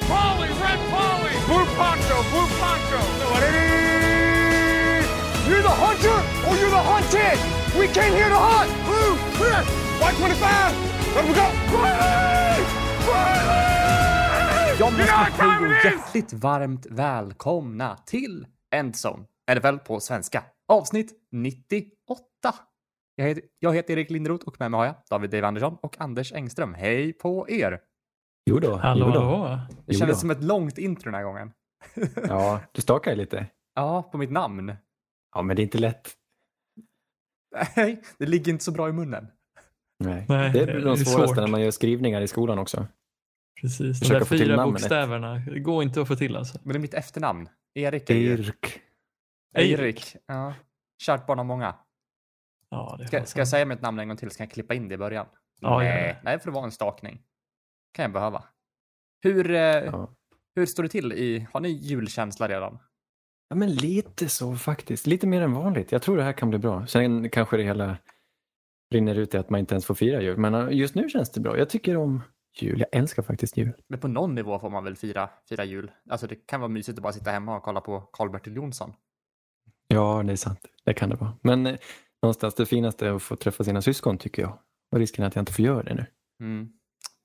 Red Polly, Red Polly, Blue Poncho, Blue Poncho. You're the hunter or you're the hunted. We came here to hunt. Blue, clear. White 25. Let we go. Riley! Riley! Hej time och hjärtligt varmt välkomna till Endzone. NFL på svenska. Avsnitt 98. Jag heter, jag heter Erik Lindroth och med mig har jag David Dave Andersson och Anders Engström. Hej på er! Jo då, Hallå, jo då. hallå. Det Jo kändes då. som ett långt intro den här gången. Ja, du stakar lite. Ja, på mitt namn. Ja, men det är inte lätt. Nej, det ligger inte så bra i munnen. Nej. Nej, det är det de är svåraste svårt. när man gör skrivningar i skolan också. Precis, de Försöka där få till fyra bokstäverna. Det går inte att få till alltså. Men det är mitt efternamn. Erik. Irk. Erik. Ja. Kärt barn av många. Ja, det är Ska, ska jag säga mitt namn en gång till så kan jag klippa in det i början? Ja, nej, det. nej, för det var en stakning. Kan jag behöva. Hur, eh, Ja. hur står det till i... Har ni julkänsla redan? ja, men lite så faktiskt. Lite mer än vanligt. Jag tror det här kan bli bra. Sen kanske det hela rinner ut i att man inte ens får fira jul. Men uh, just nu känns det bra. Jag tycker om jul. Jag älskar faktiskt jul. Men på någon nivå får man väl fira, fira jul? Alltså det kan vara mysigt att bara sitta hemma och kolla på Karl-Bertil Jonsson. Ja, det är sant. Det kan det vara. Men eh, någonstans det finaste är att få träffa sina syskon tycker jag. Och risken är att jag inte får göra det nu. Mm,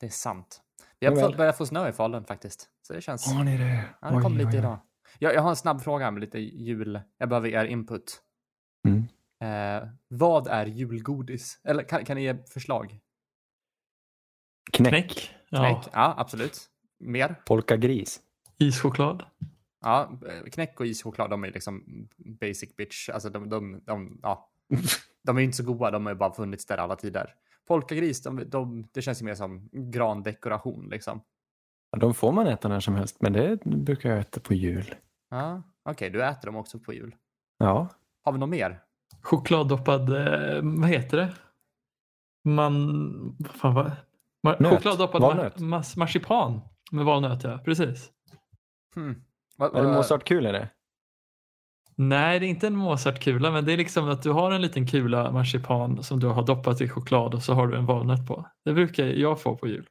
det är sant. Vi har Nåväl. börjat få snö i Falun faktiskt. Så det känns... Har ni det? ja, det Oj, kom lite oj, oj. idag. Jag, jag har en snabb fråga med lite jul. Jag behöver er input. Mm. Eh, vad är julgodis? Eller kan, kan ni ge förslag? Knäck. Knäck. Ja. Knäck? Ja, absolut. Mer? Polkagris. Ischoklad. Ja, eh, knäck och ischoklad, de är liksom basic bitch. Alltså de, de, de, ja. de är ju inte så goda, de har ju bara funnits där alla tider. Polkagris, de, de, det känns ju mer som grandekoration liksom. Ja, de får man äta när som helst, men det brukar jag äta på jul. Ja, okej, du äter dem också på jul. Ja, Har vi något mer? Chokladdoppad, eh, vad heter det? Man, vad fan vad? Mar- Nöt. Chokladdoppad Valnöt. ma- mas- marsipan med valnöt, ja. Precis. Hmm. Vad, är det vad- Mozartkul är det? Nej, det är inte en Mozartkula, men det är liksom att du har en liten kula marsipan som du har doppat i choklad och så har du en valnöt på. Det brukar jag få på jul.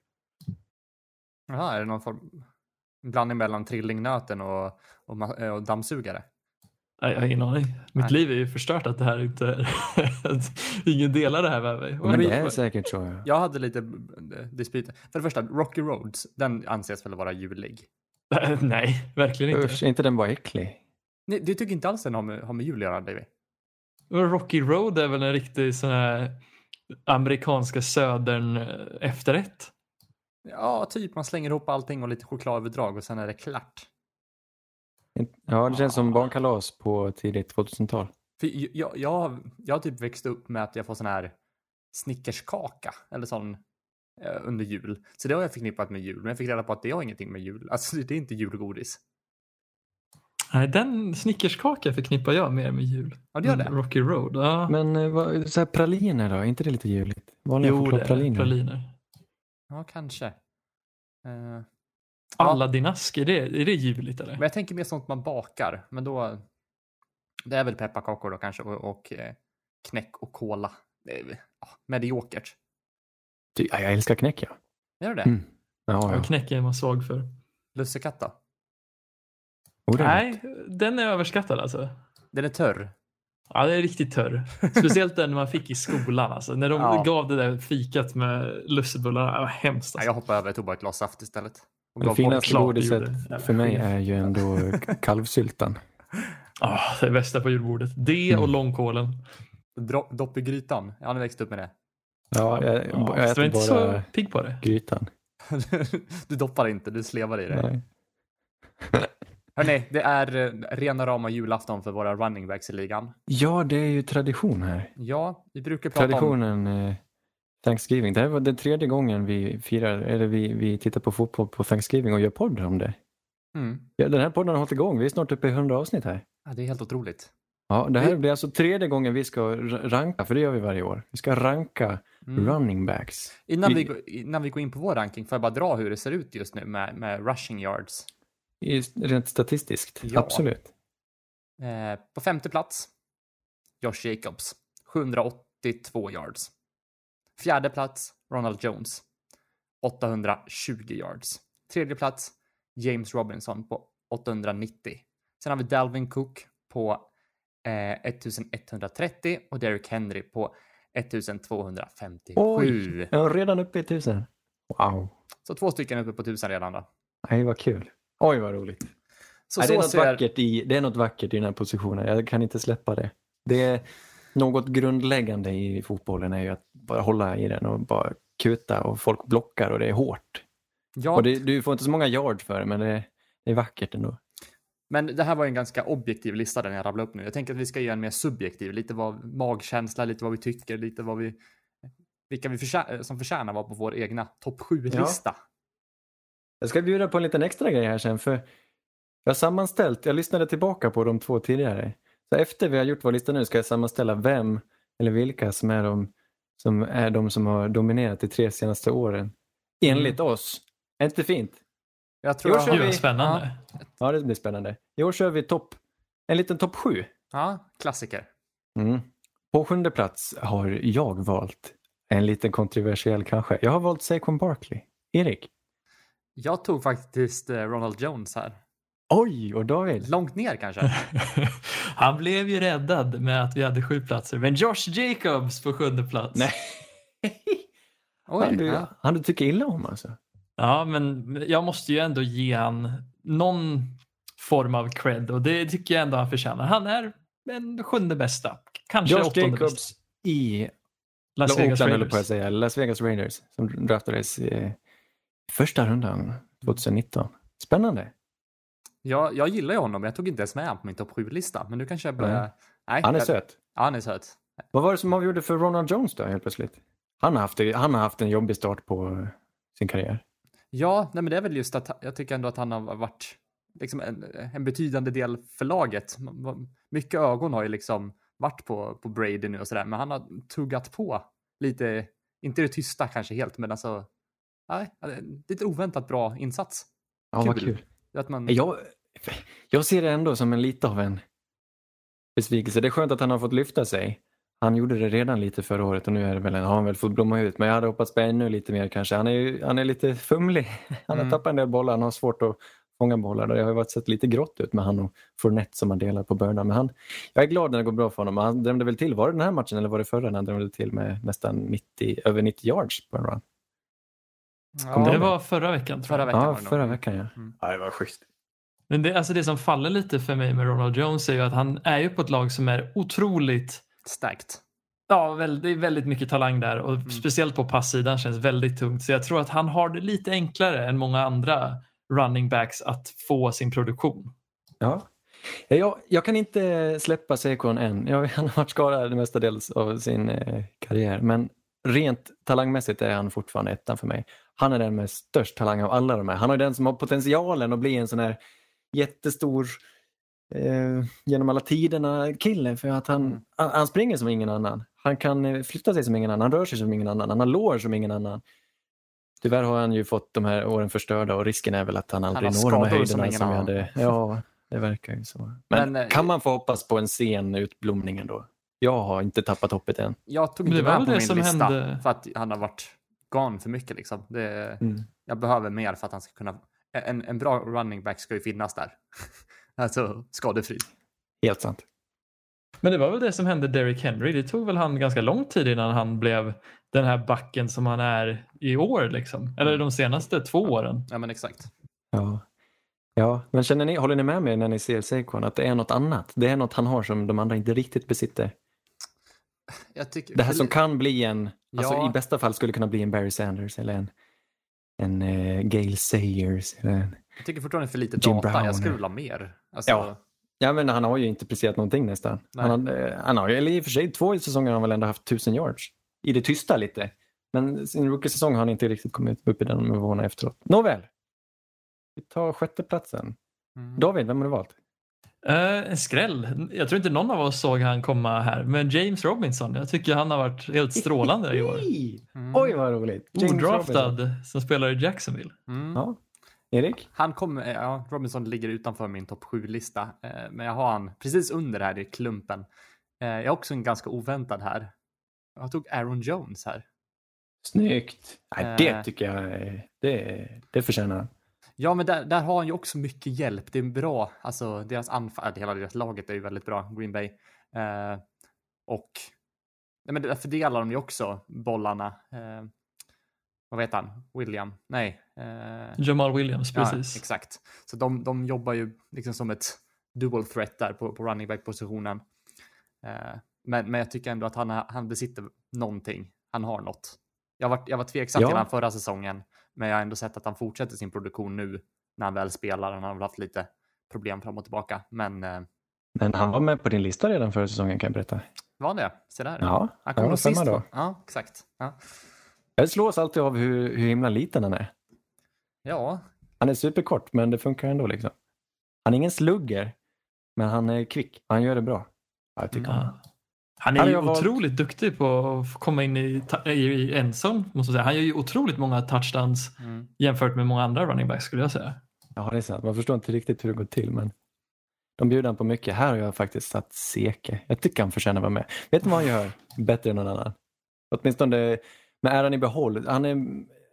Jaha, är det någon form blandning mellan trillingnöten och, och, ma- och dammsugare? Nej, jag har ingen aning. Mitt Nej. liv är ju förstört att det här inte är... ingen delar det här med mig. Men det är säkert så. Ja. Jag hade lite eh, dispyt. För det första, Rocky Roads, den anses väl vara julig? Nej, verkligen inte. Usch, inte den bara äcklig? Nej, du tycker inte alls den har med, har med jul att göra, David? Rocky Road är väl en riktig sån här amerikanska södern eh, efterrätt. Ja, typ man slänger ihop allting och lite chokladöverdrag och sen är det klart. Ja, det känns som barnkalas på tidigt 2000-tal. För jag, jag, jag, jag har typ växt upp med att jag får sån här snickerskaka eller sån eh, under jul. Så det har jag förknippat med jul. Men jag fick reda på att det har ingenting med jul. Alltså det är inte julgodis. Nej, den snickerskaka förknippar jag mer med jul. Ja, det gör det. Rocky Road, ja. Men eh, vad, så här praliner då? Är inte det lite juligt? Vanliga jo, det är chokladpraliner? praliner. Ja, kanske. Eh, Ja. Aladdin-ask, är det, är det juligt eller? Men jag tänker mer sånt man bakar. Men då... Det är väl pepparkakor då kanske och, och eh, knäck och kola. Ja, mediokert. Jag älskar knäck, ja. Gör du det? Mm. Ja, Ja. ja. Knäck är man svag för. Lussekatt då? Oh, Nej, den är överskattad alltså. Den är törr. Ja, det är riktigt törr. Speciellt den man fick i skolan. Alltså. När de Ja. gav det där fikat med lussebullarna. Det var hemskt. Nej, Alltså. jag hoppar över och tog bara ett glas saft istället. Och Det finaste godiset för mig är ju ändå kalvsyltan. Ah, det bästa på julbordet. Det och Mm. långkålen. bort dro- dopp i grytan. Jag har växt upp med det. Ja, jag, Ja, jag äter inte bara så pigg på det. grytan. du doppar inte, du slevar i det. Nej. Hörrni, det är eh, rena rama julafton för våra running backs i ligan. Ja, det är ju tradition här. Ja, vi brukar prata om... Traditionen eh, Thanksgiving. Det här var den tredje gången vi firar, eller vi, vi tittar på fotboll på Thanksgiving och gör podd om det. Mm. Ja, den här podden har hållit igång. Vi är snart uppe i 100 avsnitt här. Ja, det är helt otroligt. Ja, det här Vi- blir alltså tredje gången vi ska ra- ranka, för det gör vi varje år. Vi ska ranka Mm. running backs. Innan, vi... Vi- innan vi går in på vår ranking får jag bara dra hur det ser ut just nu med, med rushing yards. Rent statistiskt, Ja. absolut. Eh, på femte plats, Josh Jacobs, 782 yards. Fjärde plats, Ronald Jones, 820 yards. Tredje plats, James Robinson på 890. Sen har vi Dalvin Cook på eh, 1130 och Derrick Henry på 1257. Oj, jag är redan uppe i tusen. Wow. Så två stycken uppe på tusen redan då. Nej, vad kul. Oj, vad roligt. Så, Nej, det, är något ser... vackert i, det är något vackert i den här positionen. Jag kan inte släppa det. Det är något grundläggande i fotbollen är ju att bara hålla i den och bara kuta och folk blockar och det är hårt. Ja, Och det, du får inte så många yards för det, men det, det är vackert ändå. men det här var ju en ganska objektiv lista den jag rabblade upp nu. Jag tänker att vi ska göra en mer subjektiv, lite vad magkänsla, lite vad vi tycker, lite vad vi vilka vi förtjä- som förtjänar vara på vår egna topp 7-lista. Jag ska bjuda på en liten extra grej här sen, för jag har sammanställt, jag lyssnade tillbaka på de två tidigare. Så efter vi har gjort vår lista nu ska jag sammanställa vem eller vilka som är de som, är de som har dominerat de tre senaste åren. Enligt oss. Är inte fint? Jag tror jag kör. Gud vi- vad spännande. Ja, det blir spännande. I år kör vi topp, en liten topp sju. Ja, klassiker. Mm. På sjunde plats har jag valt en liten kontroversiell kanske. Jag har valt Saquon Barkley. Erik? Jag tog faktiskt eh, Ronald Jones här. Oj, och David? Långt ner kanske. Han blev ju räddad med att vi hade sju platser. Men Josh Jacobs på sjunde plats. Nej. Oj, han, du, ja. han du tycker illa om alltså? Ja, men jag måste ju ändå ge han någon form av cred och det tycker jag ändå han förtjänar. Han är den sjunde bästa. Kanske Josh åttonde bästa. Jacobs i Las Vegas Oakland höll på att Raiders. säga. Las Vegas Raiders som draftades i första rundan 2019. Spännande. Jag, jag gillar ju honom, jag tog inte ens med honom på min topp 7-lista. Men nu kanske jag börjar... Nej. Nej, Han är jag... söt. Ja, han är söt. Vad var det som avgjorde för Ronald Jones då helt plötsligt? Han har haft, han har haft en jobbig start på eh, sin karriär. Ja, nej, men det är väl just att jag tycker ändå att han har varit liksom en, en betydande del för laget. Mycket ögon har ju liksom varit på, på Brady nu och sådär, men han har tuggat på lite, inte det tysta kanske helt, men alltså, nej, lite oväntat bra insats. Ja, vad Kul. kul. Att man, Jag, jag ser det ändå som en lite av en besvikelse. Det är skönt att han har fått lyfta sig. Han gjorde det redan lite förra året och nu är det väl har han väl fått blomma ut. Men jag hade hoppats på ännu lite mer kanske. Han är, ju, han är lite fumlig. Han har Mm. tappat en del bollar. Han har svårt att fånga bollar. Det har ju varit sett lite grått ut med han och Fournette som har delat på bördan. Men han, jag är glad när det går bra för honom. Han drämde väl till, var det den här matchen eller var det förra när han drämde till med nästan 90, över 90 yards på en run? Ja, Det var förra veckan tror förra jag. veckan. Ja, förra veckan ja. Mm. Ja, det var schysst. Men det, alltså det som faller lite för mig med Ronald Jones är ju att han är ju på ett lag som är otroligt Starkt. Ja, väl, det är väldigt mycket talang där och speciellt på passsidan känns väldigt tungt. Så jag tror att han har det lite enklare än många andra running backs att få sin produktion. Ja. Jag, jag kan inte släppa Saquon än. Jag, han har varit skadad mestadels av sin eh, karriär. Men rent talangmässigt är han fortfarande ettan för mig. Han är den med störst talang av alla de här. Han är den som har potentialen att bli en sån här jättestor eh, genom alla tiderna kille. För att han, Mm. han, han springer som ingen annan. Han kan eh, flytta sig som ingen annan. Han rör sig som ingen annan. Han har lår som ingen annan. Tyvärr har han ju fått de här åren förstörda och risken är väl att han aldrig har når de här som höjderna ingen som vi hade. Ja, det verkar ju så. Men, Men, eh, kan man få hoppas på en sen utblomning ändå? Jag har inte tappat hoppet än. Jag tog inte var med väl på min som lista hände- för att han har varit gone för mycket liksom. Det, Mm. Jag behöver mer för att han ska kunna... En, en bra running back ska ju finnas där. alltså skadefri. Helt sant. Men det var väl det som hände Derrick Henry. Det tog väl han ganska lång tid innan han blev den här backen som han är i år. Liksom. Eller de senaste två åren. Ja men exakt. Ja. Ja, men känner ni, håller ni med mig när ni ser Saquon att det är något annat? Det är något han har som de andra inte riktigt besitter. Tycker, Det här som kan bli en, alltså Ja. i bästa fall skulle kunna bli en Barry Sanders eller en, en uh, Gail Sayers. Eller en, jag tycker fortfarande för lite Jim data. Brown. Jag skulle vilja ha mer. Alltså, Ja. ja, men han har ju inte presterat någonting nästan. Nej. Han har, eh, han har, eller i och för sig två säsonger har han väl ändå haft tusen yards. I det tysta lite. Men sin rookie-säsong har han inte riktigt kommit upp i den nivåerna efteråt. Nåväl. Vi tar sjätteplatsen. Mm. David, vem har du valt? Eh, en skräll. Jag tror inte någon av oss såg han komma här. Men James Robinson. Jag tycker han har varit helt strålande i år. Mm. Oj, vad roligt. James Odraftad Robinson. som spelar i Jacksonville. Mm. Ja. Erik? Han kommer, ja, Robinson ligger utanför min topp 7-lista, eh, men jag har han precis under här i klumpen. Eh, jag har också en ganska oväntad här. Jag tog Aaron Jones här. Snyggt. Nej, Eh. det tycker jag är- det, det förtjänar han. Ja, men där, där har han ju också mycket hjälp. Det är bra, alltså deras anfall, hela deras laget är ju väldigt bra, Green Bay. Eh, och nej, men där fördelar de ju också bollarna. Eh, vad vet han? William? Nej. Eh, Jamal Williams, ja, precis. exakt. Så de, de jobbar ju liksom som ett dual threat där på, på running back positionen. Eh, men, men jag tycker ändå att han, han besitter någonting. Han har något. Jag var, jag var tveksam Ja. till han förra säsongen, men jag har ändå sett att han fortsätter sin produktion nu när han väl spelar. Han har väl haft lite problem fram och tillbaka, men eh, Men han var med på din lista redan förra säsongen kan jag berätta. var han det? Se där. Ja, han han kom nog sist. då. Ja, exakt. Ja. Jag slås alltid av hur, hur himla liten han är. ja, Han är superkort, men det funkar ändå liksom. Han är ingen slugger, men han är kvick. Han gör det bra. Ja, jag tycker om honom. Han är ju valt- otroligt duktig på att komma in i, i, ensam. Måste jag säga. Han gör ju otroligt många touchdowns mm. jämfört med många andra running backs skulle jag säga. Ja, det är sant. Man förstår inte riktigt hur det går till, men de bjuder han på mycket. Här har jag faktiskt satt Seke. Jag tycker han förtjänar att vara med. Vet du vad han gör bättre än någon annan? Åtminstone med äran i behåll. Han är,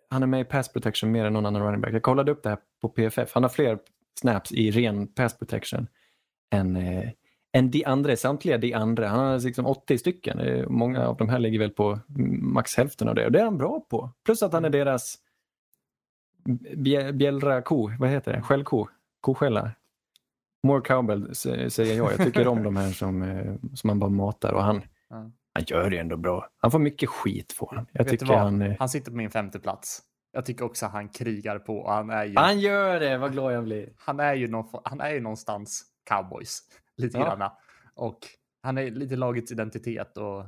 han är med i pass protection mer än någon annan running back. Jag kollade upp det här på PFF. Han har fler snaps i ren pass protection än, eh, än de andra. Samtliga de andra. Han har liksom 80 stycken. Många av de här ligger väl på max hälften av det. Och det är han bra på. Plus att han är deras bjä- bjällra ko, vad heter det? Skällko? Koskälla? More cowbell sä- säger jag. Jag tycker om de här som, eh, som man bara matar och han, Ja. han gör det ändå bra. Han får mycket skit får han. Jag Vet tycker han, eh, Han sitter på min femte plats. Jag tycker också att han krigar på han är ju, han gör det, vad glad jag blir. han är ju, någon, han är ju någonstans cowboys. Lite Ja. granna. Och han är lite lagets identitet och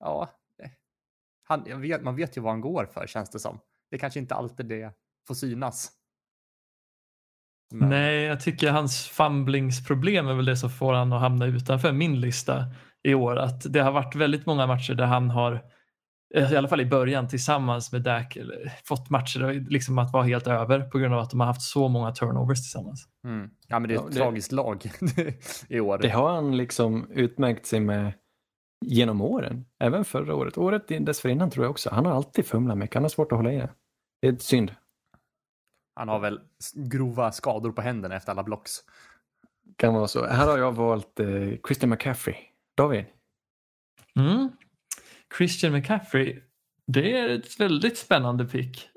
ja, eh, han, vet, man vet ju vad han går för känns det som. Det kanske inte alltid det får synas. Men- Nej, jag tycker hans fumblingsproblem är väl det som får han att hamna utanför min lista i år. Att det har varit väldigt många matcher där han har, i alla fall i början tillsammans med Dak, fått matcher liksom att vara helt över på grund av att de har haft så många turnovers tillsammans. Mm. Ja, men det är ett Ja, det- tragiskt lag i år. Det har han liksom utmärkt sig med genom åren. Även förra året. Året dessförinnan tror jag också. Han har alltid fumlat mycket. Han har svårt att hålla i det. Det är synd. Han har väl grova skador på händerna efter alla blocks. Kan vara så. Här har jag valt eh, Christian McCaffrey. David? Mm. Christian McCaffrey, det är ett väldigt spännande pick.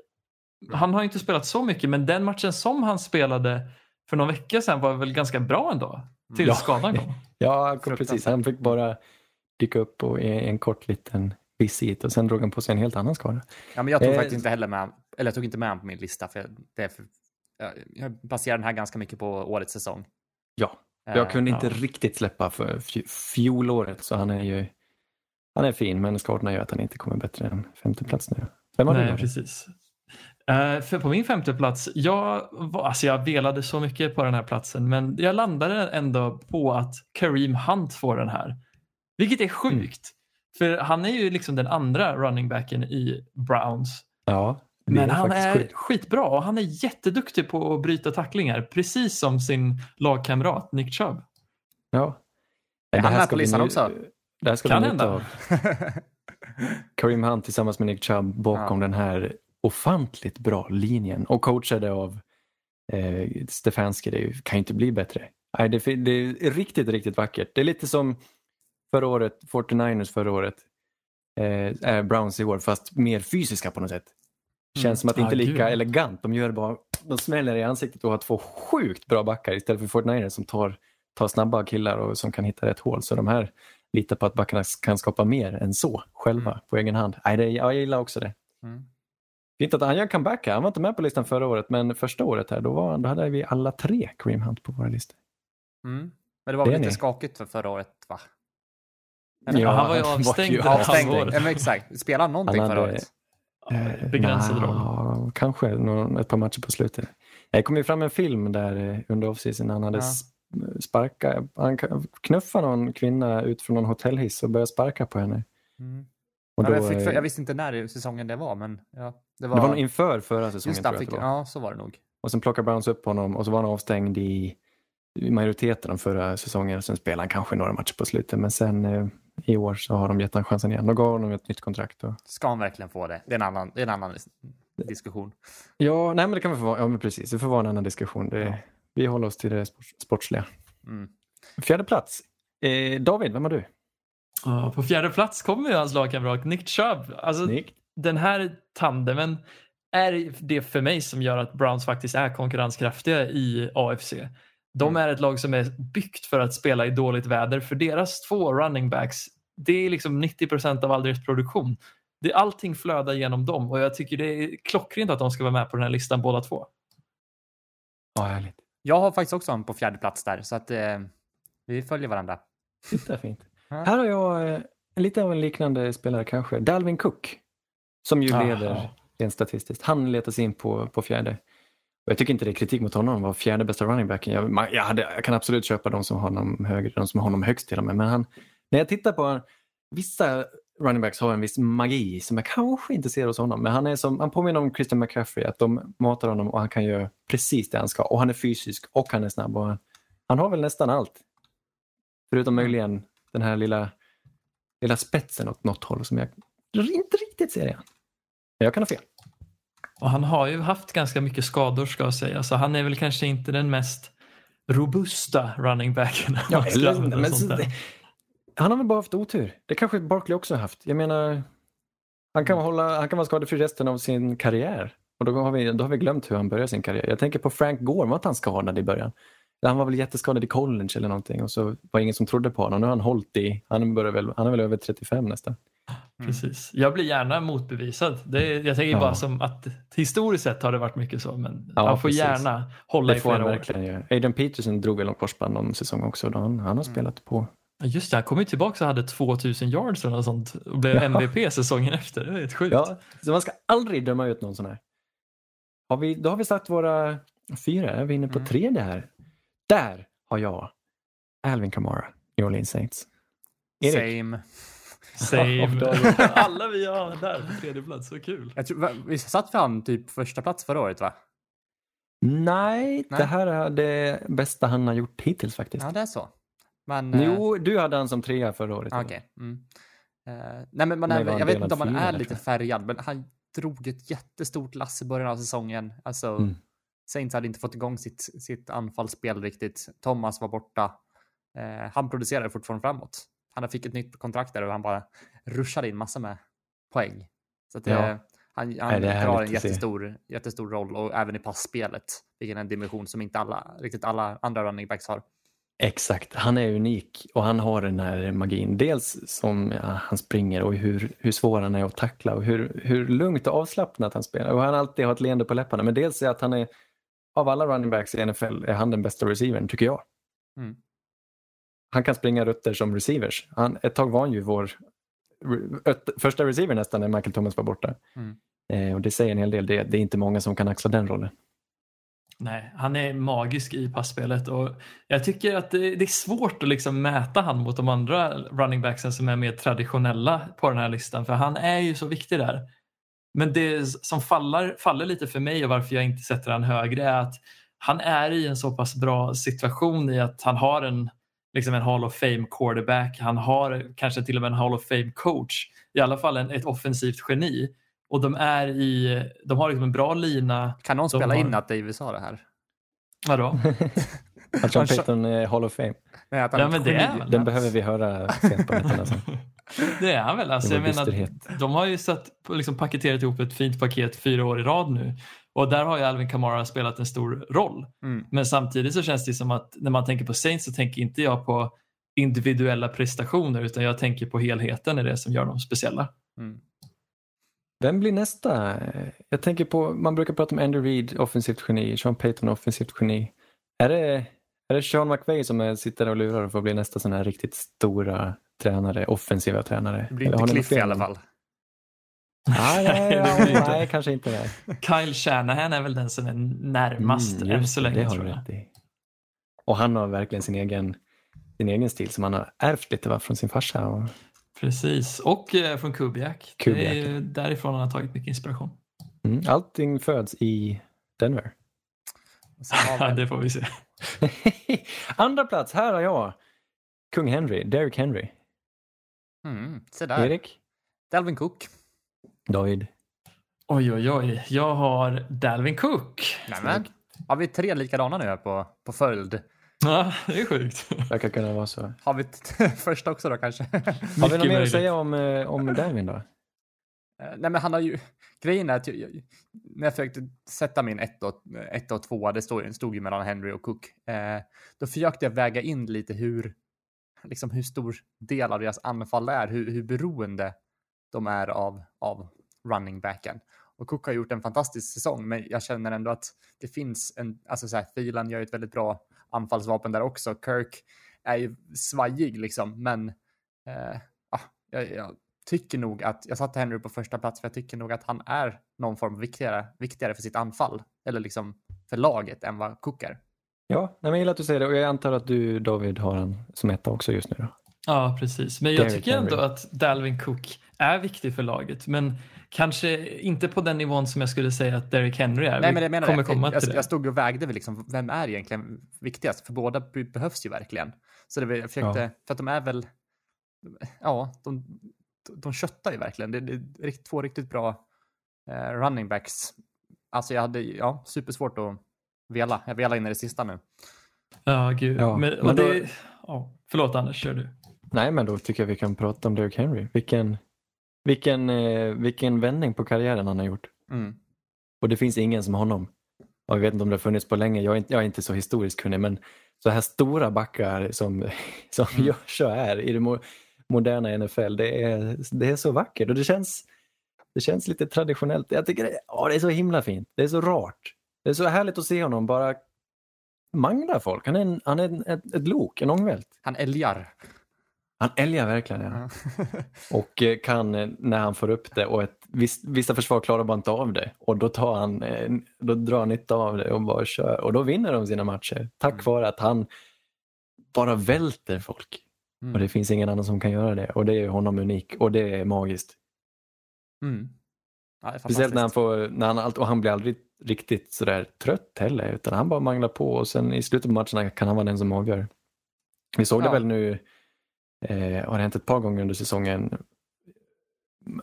Han har inte spelat så mycket, men den matchen som han spelade för någon vecka sedan var väl ganska bra ändå. Till Ja. skadan kom. Ja, precis. Han fick bara dyka upp och i en kort liten visit och sen drog han på sig en helt annan skada. Ja, men jag tog Eh, faktiskt inte heller med, eller jag tog inte med honom på min lista för det är för, jag, baserar den här ganska mycket på årets säsong. Ja, Eh, jag kunde inte ja. riktigt släppa för fj- fjolåret så han är ju han är fin men skadorna gör att han inte kommer bättre än femte plats nu. Vem har du Nej, David? precis. Eh, för på min femte plats, jag, var, alltså jag velade så mycket på den här platsen men jag landade ändå på att Kareem Hunt får den här. Vilket är sjukt. För han är ju liksom den andra running backen i Browns. Ja, Men han faktiskt är sjukt. skitbra och han är jätteduktig på att bryta tacklingar. Precis som sin lagkamrat Nick Chubb. Ja. Är han med på listan också? Det här ska Kan nytt hända. av Kareem Hunt tillsammans med Nick Chubb bakom Ja. den här ofantligt bra linjen och coachade av eh, Stefanski. Det kan ju inte bli bättre. Nej, det, det är riktigt, riktigt vackert. Det är lite som förra året, 49ers förra året, eh, är Browns i år fast mer fysiska på något sätt. Känns Mm. som att det inte är lika gud. elegant. De gör bara, de smäller i ansiktet och har två sjukt bra backar istället för 49ers som tar, tar snabba killar och som kan hitta rätt hål. Så de här litar på att backarna kan skapa mer än så själva Mm. på egen hand. Nej, det, ja, jag gillar också det. Mm. Fint att han gör comeback här. Han var inte med på listan förra året, men första året här, då, var, då hade vi alla tre Cream Hunt på våra listor. Mm. Men det var Det väl lite ni. skakigt för förra året, va? Ja, han var ju avstängd ju det här Avstängd. Ja, men exakt. Spelade han någonting Han förra hade- året? Eh, Begränsad roll. Kanske någon, ett par matcher på slutet. Det kom ju fram en film där eh, under offseason han hade Ja. Ja. sparkat, han knuffade någon kvinna ut från någon hotellhiss och började sparka på henne. Mm. Och då, jag, fick, jag visste inte när i säsongen det var, men ja, det var... Det var nog inför förra säsongen Just det, fick, ja, så var det nog. Och sen plockade Browns upp honom och så var han avstängd i, i majoriteten av förra säsongen. Sen spelade han kanske några matcher på slutet men sen eh, i år så har de gett honom chansen igen. De gav honom ett nytt kontrakt. Och, Ska han verkligen få det? Det är en annan, är en annan diskussion. Ja, nej men det kan vi få vara. Ja, men precis. Det får vara en annan diskussion. Det, Ja. Vi håller oss till det sport- sportsliga. Mm. Fjärde plats. Eh, David, vem har du? Ja, på fjärde plats kommer ju hans lagkamrat Nick Chubb. Alltså, Nick? den här tandemen är det för mig som gör att Browns faktiskt är konkurrenskraftiga i AFC. De Mm. är ett lag som är byggt för att spela i dåligt väder för deras två running backs, det är liksom 90 av all deras produktion. Det, allting flödar genom dem och jag tycker det är klockrent att de ska vara med på den här listan båda två. Ja, härligt. Jag har faktiskt också en på fjärde plats där, så att eh, vi följer varandra. Titta fint. Ja. Här har jag eh, lite av en liknande spelare kanske. Dalvin Cook. Som ju Aha. leder rent statistiskt. Han letar sig in på, på fjärde. Och jag tycker inte det är kritik mot honom. Han var fjärde bästa running backen. Jag, man- jag, hade, jag kan absolut köpa de som har honom högre, de som har honom högst till och med. Men han, när jag tittar på vissa running backs har en viss magi som jag kanske inte ser hos honom. Men han, är som, han påminner om Christian McCaffrey. Att de matar honom och han kan göra precis det han ska. Och han är fysisk och han är snabb. Och han, han har väl nästan allt. Förutom möjligen den här lilla, lilla spetsen åt något håll som jag inte riktigt ser igen. Men jag kan ha fel. Och han har ju haft ganska mycket skador ska jag säga, så han är väl kanske inte den mest robusta running backen. Ja, eller, men, han har väl bara haft otur. Det kanske Barkley också har haft. Jag menar, han kan, hålla, han kan vara skadefri resten av sin karriär. Och då har, vi, då har vi glömt hur han började sin karriär. Jag tänker på Frank Gore, var inte han skadad i början? Han var väl jätteskadad i college eller någonting och så var det ingen som trodde på honom. Nu har han hållit i, han, börjar väl, han är väl över 35 nästan. Precis. Jag blir gärna motbevisad. Det är, jag tänker Ja. bara som att historiskt sett har det varit mycket så, men Ja, han får precis. gärna hålla Det i flera år. verkligen göra. Adrian Peterson drog väl någon korsband någon säsong också. Då han, han har spelat på. Ja, Just det, han kom ju tillbaka och hade 2000 yards eller något sånt och blev Ja. MVP säsongen efter. Det är helt sjukt. Ja, så man ska aldrig döma ut någon sån här. Har vi, då har vi satt våra fyra. Är vi inne på Mm. tredje här? Där har jag Alvin Kamara, New Orleans Saints. Erik? Same. Same. Alla vi har där på tredje plats, så kul. Jag tror, vi satt för han typ första plats förra året va? Nej, Nej. det här är det bästa han har gjort hittills faktiskt. Ja, det är så. Men, eh, Jo, du hade han som trea förra året. Okej. Mm. Eh, nej, men man är, jag vet inte om man är lite färgad, men han drog ett jättestort lass i början av säsongen. Alltså, Mm. Saints hade inte fått igång sitt, sitt anfallsspel riktigt. Thomas var borta. Eh, han producerade fortfarande framåt. Han fick ett nytt kontrakt där och han bara ruschade in massor med poäng. Så det, Ja. han, han Nej, drar en jättestor, jättestor roll och även i passspelet, vilken är en dimension som inte alla, riktigt alla andra running backs har. Exakt, han är unik och han har den här magin. Dels som ja, han springer och hur, hur svår han är att tackla och hur, hur lugnt och avslappnat han spelar. Och han alltid har ett leende på läpparna. Men dels är att han är, av alla running backs i NFL, är han den bästa receivern, tycker jag. Mm. Han kan springa rutter som receivers. Han, ett tag var han ju vår första receiver nästan när Michael Thomas var borta. Mm. Eh, och det säger en hel del. Det, det är inte många som kan axla den rollen. Nej, han är magisk i passspelet och jag tycker att det, det är svårt att liksom mäta han mot de andra running backsen som är mer traditionella på den här listan för han är ju så viktig där. Men det som faller, faller lite för mig och varför jag inte sätter han högre är att han är i en så pass bra situation i att han har en, liksom en Hall of Fame quarterback, han har kanske till och med en Hall of Fame coach, i alla fall en, ett offensivt geni. Och de är i, de har liksom en bra lina. Kan någon De spela har- in att David sa det här? Vadå? Att Sean Payton är Hall of Fame. Nej, att han Ja, men det är geni. väl. Den behöver vi höra sent på nätterna. sen. Det är han väl. Alltså, Det jag menar, de har ju satt, liksom paketerat ihop ett fint paket fyra år i rad nu. Och där har ju Alvin Kamara spelat en stor roll. Mm. Men samtidigt så känns det som att när man tänker på Saints så tänker inte jag på individuella prestationer utan jag tänker på helheten i det som gör dem speciella. Mm. Vem blir nästa? Jag tänker på, man brukar prata om Andy Reid, offensivt geni, Sean Payton, offensivt geni. Är det, är det Sean McVay som är, sitter och lurar för att bli nästa sån här riktigt stora tränare, offensiva tränare? Det blir Eller inte Cliff i alla fall. Nej, nej, nej, nej, kanske inte det. Kyle Shanahan är väl den som är närmast Mm, än så länge det har tror jag. rätt i. Och han har verkligen sin egen, sin egen stil som han har ärvt lite va, från sin farsa. Och, Precis, och eh, från Kubiak. Det är Kubiak. ju därifrån han har tagit mycket inspiration. mm, allting föds i Denver. Det får vi se. Andra plats, här har jag kung Henry, Derrick Henry. Mm, se där. Erik? Dalvin Cook. David? Oj, oj, oj. Jag har Dalvin Cook. Nämen. Har vi tre likadana nu här på, på följd? Ja, det är sjukt. Verkar kunna vara så. Har vi första också då kanske? Har vi något mer att säga om, eh, om Darwin då? Eh, Nej men han har ju, grejen är att jag, jag, när jag försökte sätta min 1 och, ett och 2, det stod, stod ju mellan Henry och Cook, eh, då försökte jag väga in lite hur, liksom hur stor del av deras anfall är, hur, hur beroende de är av, av running backen. Och Cook har gjort en fantastisk säsong, men jag känner ändå att det finns en, alltså så här, Thielen gör ju ett väldigt bra anfallsvapen där också. Kirk är ju svajig liksom, men eh, ah, jag, jag tycker nog att, jag satte Henry på första plats för jag tycker nog att han är någon form viktigare, viktigare för sitt anfall, eller liksom för laget än vad Cook är. Ja, nej, men jag gillar att du säger det och jag antar att du David har han som etta också just nu då. Ja, precis. Men jag Derrick tycker ändå Henry. att Dalvin Cook är viktig för laget. Men kanske inte på den nivån som jag skulle säga att Derrick Henry är. Nej, men jag menar kommer det. komma jag, till det. jag stod och vägde väl liksom, vem är egentligen viktigast? För båda be- behövs ju verkligen. Så det, var- jag försökte, Ja. för att de är väl, ja, de, de köttar ju verkligen. Det, det är två riktigt bra eh, running backs. Alltså jag hade, ja, supersvårt att vela. Jag velar in i det sista nu. Ja, gud. Ja, Men, men då- det... ja, förlåt Anders, kör du. Nej, men då tycker jag vi kan prata om Derrick Henry. Vilken, vilken, eh, vilken vändning på karriären han har gjort. Mm. Och det finns ingen som honom. Jag vet inte om det har funnits på länge, jag är inte, jag är inte så historiskt kunnig, men så här stora backar som, som Mm. Joshua är i det mo moderna NFL, det är, det är så vackert och det känns, det känns lite traditionellt. Jag tycker det, ja, det är så himla fint, det är så rart. Det är så härligt att se honom bara mangla folk. Han är, en, han är en, ett, ett lok, en ångvält. Han älgar. Han älgar verkligen. Ja. Och eh, kan eh, när han får upp det och ett, viss, vissa försvar klarar bara inte av det och då, tar han, eh, då drar han nytta av det och bara kör och då vinner de sina matcher tack Mm. vare att han bara välter folk. Mm. Och det finns ingen annan som kan göra det och det är honom unik och det är magiskt. Mm. Ja, det är Speciellt när han får, när han, allt- och han blir aldrig riktigt sådär trött heller utan han bara manglar på och sen i slutet på matcherna kan han vara den som avgör. Vi såg det Ja. väl nu, eh, har det hänt ett par gånger under säsongen,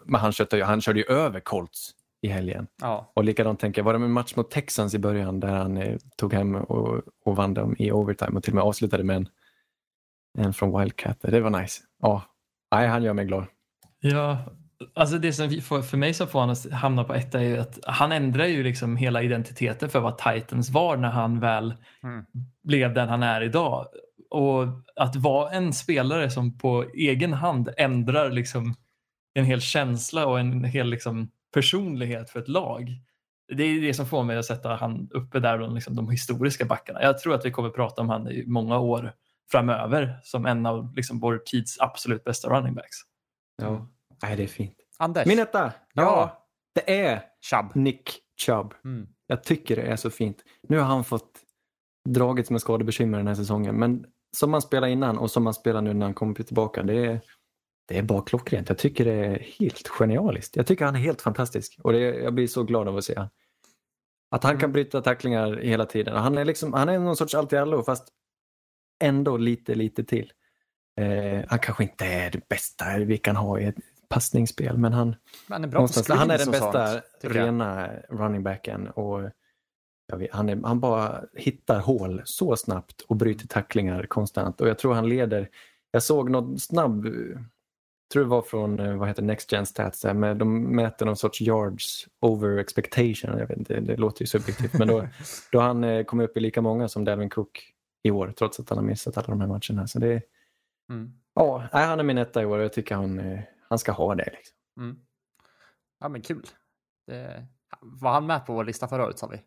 men han, ju- han körde ju över Colts i helgen. Ja. Och likadant tänker jag, var det en match mot Texans i början där han eh, tog hem och, och vann dem i overtime och till och med avslutade med en, en från Wildcat. Det var nice. Ja, nej, han gör mig glad. Ja, alltså det som får, för mig som får honom att hamna på etta är ju att han ändrar ju liksom hela identiteten för vad Titans var när han väl Mm. blev den han är idag. Och att vara en spelare som på egen hand ändrar liksom en hel känsla och en hel liksom personlighet för ett lag. Det är det som får mig att sätta han uppe där bland liksom de historiska backarna. Jag tror att vi kommer prata om han i många år framöver som en av liksom vår tids absolut bästa running backs. Ja. Nej, det är fint. Anders. Min etta, ja, Ja. det är Chubb. Nick Chubb. Mm. Jag tycker det är så fint. Nu har han fått dragits med skadebekymmer den här säsongen, men som han spelade innan och som han spelar nu när han kommer tillbaka, det är, det är bara klockrent. Jag tycker det är helt genialiskt. Jag tycker han är helt fantastisk och det, jag blir så glad av att se. Att han kan bryta tacklingar hela tiden. Han är, liksom, han är någon sorts allt i allo fast ändå lite, lite till. Eh, han kanske inte är det bästa vi kan ha i ett passningsspel, men han, Han är han är den bästa sånt, rena running backen och vet, han, är, han bara hittar hål så snabbt och bryter tacklingar konstant och jag tror han leder. Jag såg något snabb, tror det var från eh, vad heter Next Gen Stats, där, med, de mäter någon sorts yards over expectation. Jag vet inte, det låter ju subjektivt men då, då han eh, kom upp i lika många som Dalvin Cook i år trots att han har missat alla de här matcherna. Så det, Mm. ja, han är min etta i år och jag tycker han, eh, han ska ha det. Liksom. Mm. Ja, men kul. Det... Var han med på vår lista förra året sa vi?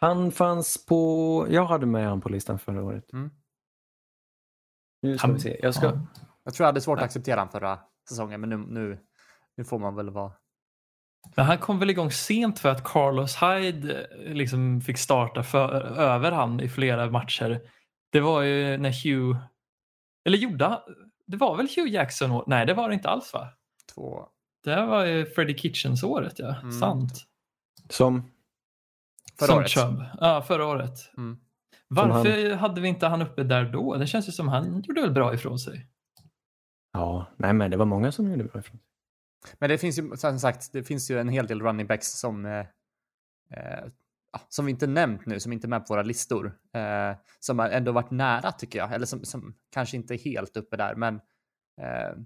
Han fanns på, jag hade med han på listan förra året. Mm. Nu ska Han- vi se. Jag ska, ja. Jag tror jag hade svårt att Ja. acceptera han förra säsongen, men nu, nu, nu får man väl vara... Men han kom väl igång sent för att Carlos Hyde eh, liksom fick starta för, över han i flera matcher. Det var ju när Hugh, eller gjorde det var väl Hugh Jackson? Nej, det var det inte alls va? Två... Det här var ju Freddie Kitchens året ja, Mm. sant. som, Förra som året. Chubb. Ja, förra året. Mm. Varför hade vi inte han uppe där då? Det känns ju som han gjorde väl bra ifrån sig. ja, nej men det var många som gjorde bra ifrån sig. Men det finns ju som sagt, det finns ju en hel del running backs som eh, eh, som vi inte nämnt nu, som inte är med på våra listor, eh, som har ändå varit nära tycker jag, eller som, som kanske inte är helt uppe där, men eh,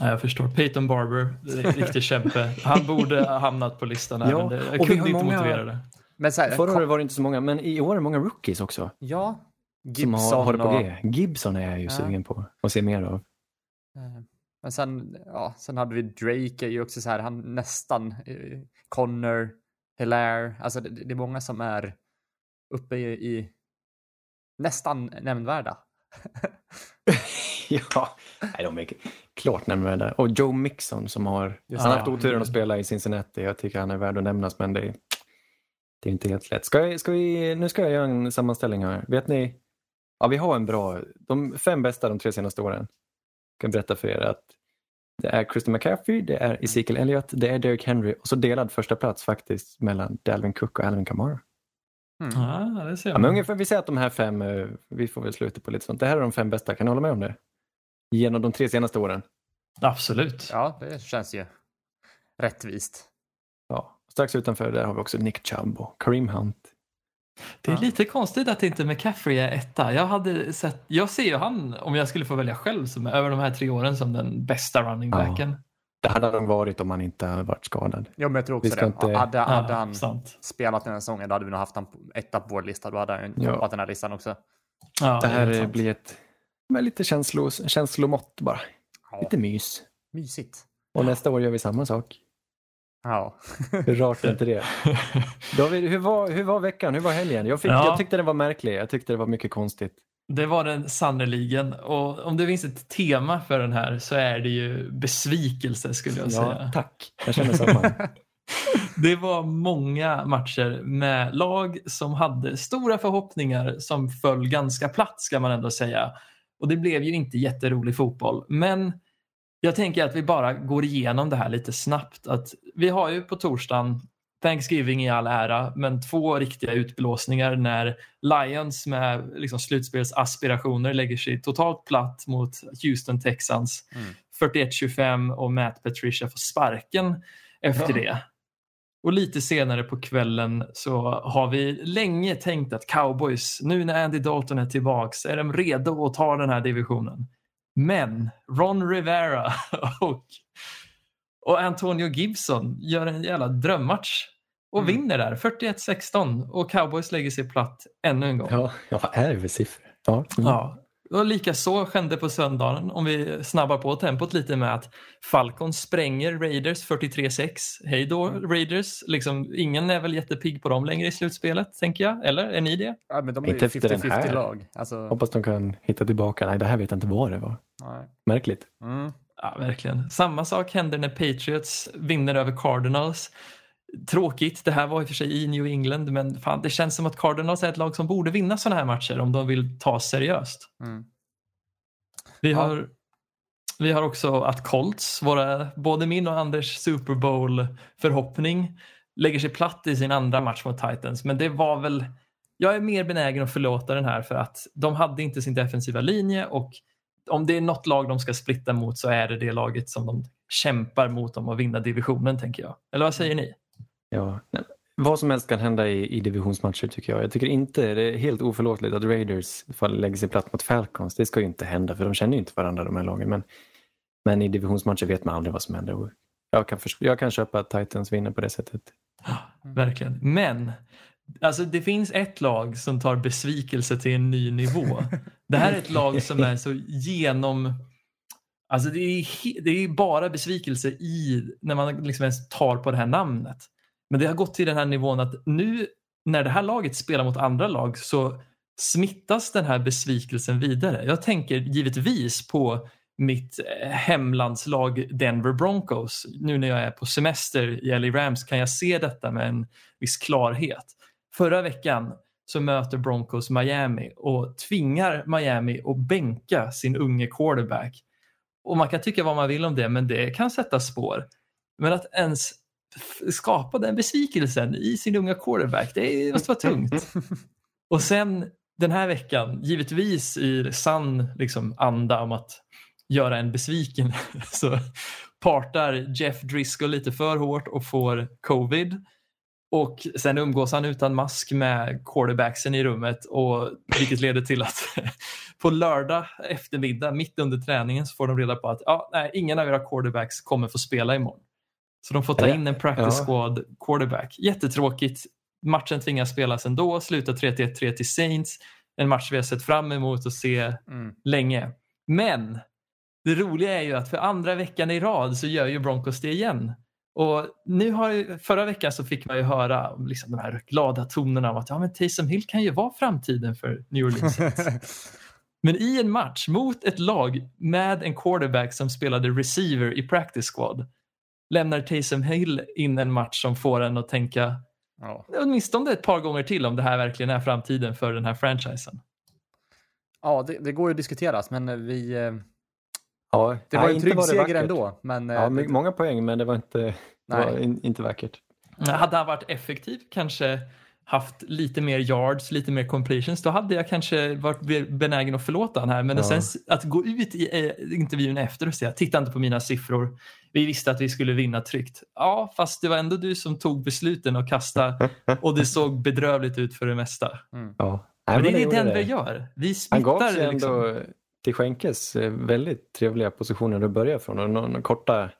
Ja, jag förstår. Peyton Barber, riktig kämpe. Han borde ha hamnat på listan. Här, Ja, men det, jag kunde inte många- motivera det. Men så här, Förra året var det inte så många, men i år är det många rookies också. ja, Som Gibson har, har det på och, G. Gibson är jag ju Ja. sugen på att se mer av. eh, men sen, ja, sen hade vi Drake är ju också så här, han nästan, eh, Connor, Hilaire, alltså det, det är många som är uppe i, i nästan nämnvärda. ja, nej, de är klart nämnvärda. Och Joe Mixon som har, Just han har haft oturen att spela i Cincinnati. Jag tycker han är värd att nämnas, men det, är- det är inte helt lätt. Ska, jag- ska vi, nu ska jag göra en sammanställning här. Vet ni, ja, vi har en bra, de fem bästa de tre senaste åren. Jag kan berätta för er att det är Christian McCaffrey, det är Ezekiel Elliott, det är Derrick Henry och så delad första plats faktiskt mellan Dalvin Cook och Alvin Kamara. Mm. Ja, det ser Ja, jag. men ungefär, vi säger att de här fem, eh, vi får väl sluta på lite sånt. Det här är de fem bästa, kan ni hålla med om det? Genom de tre senaste åren. Absolut. Ja, det känns ju rättvist. Ja. Strax utanför där har vi också Nick Chubb och Kareem Hunt. Det är Ja. lite konstigt att inte McCaffrey är etta. Jag, hade sett, jag ser ju han, om jag skulle få välja själv, som över de här tre åren som den bästa running Ja. backen. Det hade han varit om han inte hade varit skadad. Ja, men jag tror Vi också det. inte- Hade, hade han sant. spelat den här säsongen, då hade vi nog haft han på etta på vår lista. Då hade han Ja. den här listan också. Ja, det här är sant. blir ett med lite känslos, känslomått bara. Ja, Lite mys. mysigt. Och nästa år gör vi samma sak. Ja. Hur rart är inte det? David, hur var, hur var veckan? Hur var helgen? Jag, fick, Ja. jag tyckte den var märklig. Jag tyckte det var mycket konstigt. Det var den sannerligen. Och om det finns ett tema för den här så är det ju besvikelse skulle jag Ja, säga. tack. Jag känner samma. Det var många matcher med lag som hade stora förhoppningar som föll ganska platt ska man ändå säga. Och det blev ju inte jätterolig fotboll. Men jag tänker att vi bara går igenom det här lite snabbt. Att vi har ju på torsdagen Thanksgiving i all ära, men två riktiga utblåsningar när Lions med liksom slutspelsaspirationer lägger sig totalt platt mot Houston Texans Mm. 41-25 och Matt Patricia får sparken efter Ja. det. Och lite senare på kvällen så har vi länge tänkt att cowboys, nu när Andy Dalton är tillbaks, är de redo att ta den här divisionen. Men Ron Rivera och, och Antonio Gibson gör en jävla drömmatch och Mm. vinner där, 41-16 och cowboys lägger sig platt ännu en gång. Ja, ja vad är det för siffror? Ja. Mm. Ja. Och lika så skedde på söndagen om vi snabbar på tempot lite med att Falcon spränger Raiders 43-6. Hej då Raiders. Liksom, ingen är väl jättepigg på dem längre i slutspelet, tänker jag. Eller är ni det? ja, men de är ju Inte efter den 50-50 här. lag. Alltså, Hoppas de kan hitta tillbaka. Nej, det här vet jag inte vad det var. nej. Märkligt. Mm. Ja, verkligen. Samma sak händer när Patriots vinner över Cardinals. Tråkigt, det här var i och för sig i New England, men fan, det känns som att Cardinals är ett lag som borde vinna sådana här matcher om de vill ta seriöst. Mm. Vi Ja. har, vi har också att Colts, våra, både min och Anders Super Bowl-förhoppning, lägger sig platt i sin andra match mot Titans. Men det var väl, jag är mer benägen att förlåta den här för att de hade inte sin defensiva linje och om det är något lag de ska splitta mot så är det det laget som de kämpar mot om att vinna divisionen, tänker jag. Eller vad säger ni? Ja. Nej, Vad som helst kan hända i, i divisionsmatcher tycker jag. Jag tycker inte det är helt oförlåtligt att Raiders lägger sig platt mot Falcons. Det ska ju inte hända för de känner ju inte varandra de här lagen. Men, men i divisionsmatcher vet man aldrig vad som händer. Jag kan, jag kan köpa att Titans vinner på det sättet. Verkligen. Men alltså, det finns ett lag som tar besvikelse till en ny nivå. Det här är ett lag som är så genom... Alltså det är, det är bara besvikelse i när man liksom ens tar på det här namnet. Men det har gått till den här nivån att nu när det här laget spelar mot andra lag så smittas den här besvikelsen vidare. Jag tänker givetvis på mitt eh, hemlandslag Denver Broncos. Nu när jag är på semester i LA Rams kan jag se detta med en viss klarhet. Förra veckan så möter Broncos Miami och tvingar Miami att bänka sin unge quarterback. Och man kan tycka vad man vill om det, men det kan sätta spår. Men att ens skapa den besvikelsen i sin unga quarterback, det måste vara tungt. Och sen den här veckan, givetvis i sann liksom, anda om att göra en besviken, så partar Jeff Driscoll lite för hårt och får covid. Och sen umgås han utan mask med quarterbacksen i rummet och vilket leder till att på lördag eftermiddag mitt under träningen så får de reda på att ja, nej, ingen av era quarterbacks kommer få spela imorgon. Så de får ta in en practice Ja. squad quarterback. Jättetråkigt. Matchen tvingas spelas ändå, slutar 3-1-3 till Saints. En match vi har sett fram emot att se Mm. länge. Men det roliga är ju att för andra veckan i rad så gör ju Broncos det igen. Och nu har ju, förra veckan så fick man ju höra om liksom de här glada tonerna av att ja, men Taysom Hill kan ju vara framtiden för New Orleans. Men i en match mot ett lag med en quarterback som spelade receiver i practice squad lämnar Taysom Hill in en match som får en att tänka ja. åtminstone ett par gånger till om det här verkligen är framtiden för den här franchisen. ja, det, det går ju att diskuteras, men vi... eh, Ja, Det nej, var en inte trygg det seger ändå, men... eh, Ja, my- många poäng, men det var inte, det Nej. var in, inte vackert. Hade han varit effektiv, kanske haft lite mer yards, lite mer completions, då hade jag kanske varit be- benägen att förlåta han här. Men Ja. sen att gå ut i eh, intervjun efter och säga titta inte på mina siffror, vi visste att vi skulle vinna tryggt. Ja, fast det var ändå du som tog besluten och kasta och det såg bedrövligt ut för det mesta. Ja. Nej, Men det är det Denver det. gör. Vi Han gav sig smittar ändå liksom. till Schenkes eh, väldigt trevliga positioner att börja från och någon, korta,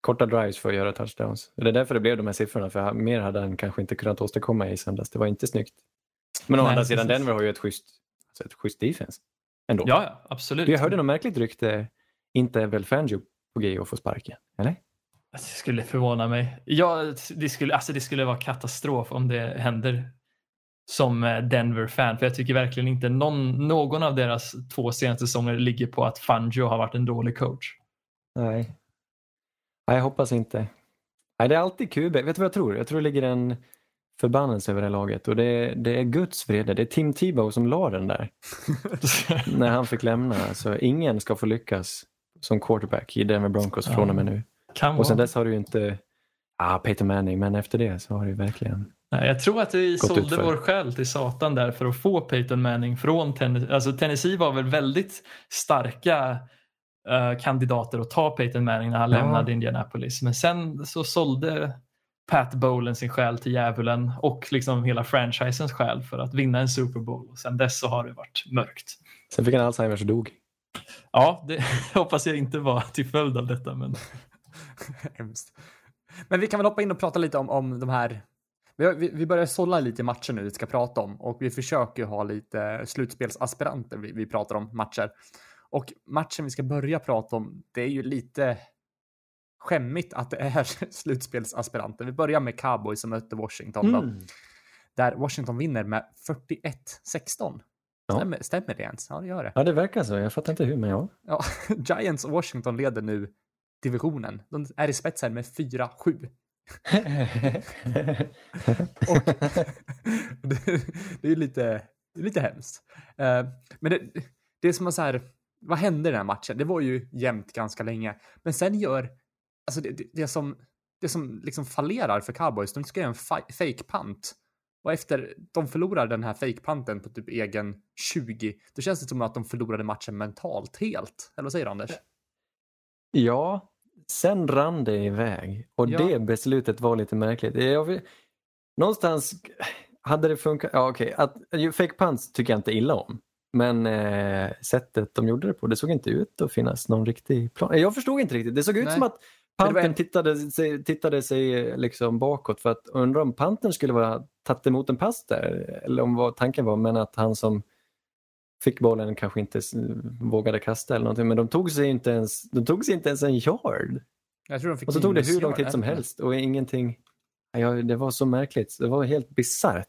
korta drives för att göra touchdowns. Det är därför det blev de här siffrorna, för mer hade han kanske inte kunnat åstadkomma i söndags. Det var inte snyggt. Men å andra sidan, precis. Denver har ju ett schysst, alltså ett schysst defense. Ändå. Ja, absolut. Jag hörde något märkligt rykte, inte är väl Fangio på G att få sparken? Eller? Det skulle förvåna mig. Ja, det, skulle, alltså det skulle vara katastrof om det händer som eh, Denver-fan. För jag tycker verkligen inte någon, någon av deras två senaste säsonger ligger på att Fangio har varit en dålig coach. Nej. Nej, jag hoppas inte. Nej, det är alltid QB. Vet du vad jag tror? Jag tror det ligger en förbannelse över det laget och det är, det är Guds vrede. Det är Tim Tebow som la den där när han fick lämna. Så ingen ska få lyckas som quarterback i Denver Broncos Ja. från och med nu. kan Och sen dess har du ju inte ah, Peyton Manning, men efter det så har det ju verkligen... Nej, jag tror att vi sålde utför. vår själ till Satan där för att få Peyton Manning från Tennessee. Alltså Tennessee var väl väldigt starka eh, kandidater att ta Peyton Manning när han Ja. lämnade Indianapolis. Men sen så sålde Pat Bowlen sin själ till djävulen och liksom hela franchisens själ för att vinna en Super Bowl. Och sen dess så har det varit mörkt. Sen fick han Alzheimers och dog. Ja, det hoppas jag inte var till följd av detta. Men Hemskt. Men vi kan väl hoppa in och prata lite om, om de här. Vi, vi, börjar sålla lite i matcher nu vi ska prata om och vi försöker ha lite slutspelsaspiranter vi, vi pratar om matcher. Och matchen vi ska börja prata om, det är ju lite skämmigt att det är slutspelsaspiranter. Vi börjar med Cowboys som mötte Washington då, där Washington vinner med 41-16. Ja. Stämmer, stämmer det ens? Ja, det gör det. Ja, det verkar så. Jag fattar inte hur, men ja. Ja, Giants och Washington leder nu divisionen. De är i spetsen med 4-7. Och det, det är ju lite, lite hemskt. Eh, men det, det är som att så här, vad hände i den här matchen? Det var ju jämnt ganska länge. Men sen gör, alltså det, det, det som, det som liksom fallerar för cowboys, de ska göra en fake punt. Och efter de förlorar den här fake punten på typ egen 20, då känns det som att de förlorade matchen mentalt helt. Eller vad säger du Anders? Ja, sen rann det iväg och Ja. det beslutet var lite märkligt. Jag någonstans hade det funkat. Ja, okej. Ju, fake punts tycker jag inte illa om. Men eh, sättet de gjorde det på, det såg inte ut att finnas någon riktig plan. Jag förstod inte riktigt. Det såg ut Nej. som att en- tittade, sig, tittade sig liksom bakåt för att undra om panten skulle vara tagit emot en pass där. Eller om vad tanken var, men att han som fick bollen kanske inte vågade kasta eller någonting. Men de tog sig inte ens, de tog sig inte ens en yard. Jag tror de fick Och så tog det hur lång tid som helst och ingenting. Ja, det var så märkligt. Det var helt bisarrt.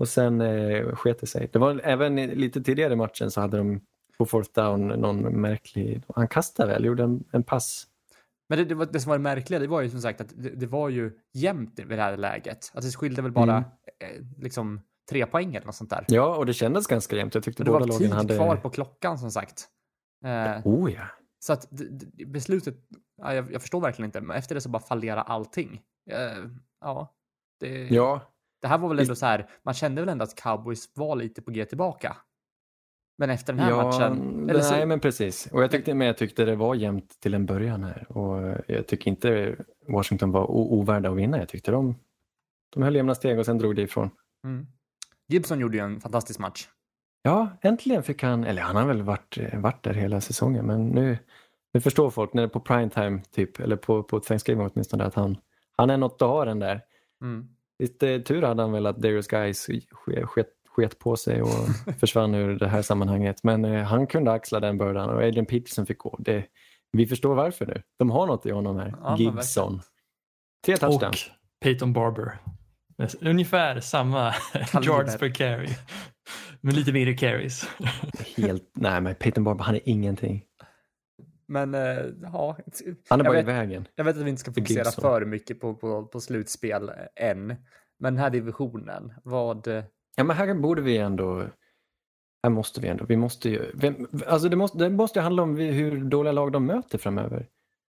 Och sen eh, sket det sig. Det var även lite tidigare i matchen så hade de på fourth down någon märklig... Han kastade väl, gjorde en, en pass. Men det, det, var, det som var det märkliga, det var ju som sagt att det, det var ju jämnt vid det här läget. Att det skilde väl bara Mm. eh, liksom tre poäng eller något sånt där. Ja, och det kändes ganska jämnt. Jag tyckte Och det båda var lagen tid hade... kvar på klockan som sagt. Eh, Oh ja. Så att det, det, beslutet, ja, jag, jag förstår verkligen inte, men efter det så bara fallerar allting. Eh, ja, det, Ja, det här var väl ändå så här, man kände väl ändå att cowboys var lite på G tillbaka. Men efter den här ja, matchen... nej, så... men precis. Och jag tyckte, men jag tyckte det var jämnt till en början här. Och jag tycker inte Washington var ovärda att vinna. Jag tyckte de, de höll jämna steg och sen drog det ifrån. Mm. Gibson gjorde ju en fantastisk match. Ja, äntligen fick han, eller han har väl varit, varit där hela säsongen, men nu, nu förstår folk när det är på primetime typ, eller på, på Thanksgiving åtminstone, att han, han är något att ha den där. Mm. Lite tur hade han väl att Darius Guys sket, sket på sig och försvann ur det här sammanhanget. Men eh, han kunde axla den bördan och Adrian Peterson fick gå. Det, vi förstår varför nu. De har något i honom här. Ja, Gibson. Tre touchdowns. Och Peyton Barber. Ungefär samma yards per carry. Men lite mindre carries. Helt, nej, men Peyton Barber, han är ingenting. Men äh, ja. Han är bara vet, i vägen. Jag vet att vi inte ska fokusera för mycket på, på, på slutspel än. Men den här divisionen, vad... Ja, men här borde vi ändå... Här måste vi ändå... Vi måste ju... Vem, alltså det måste, det måste handla om hur dåliga lag de möter framöver.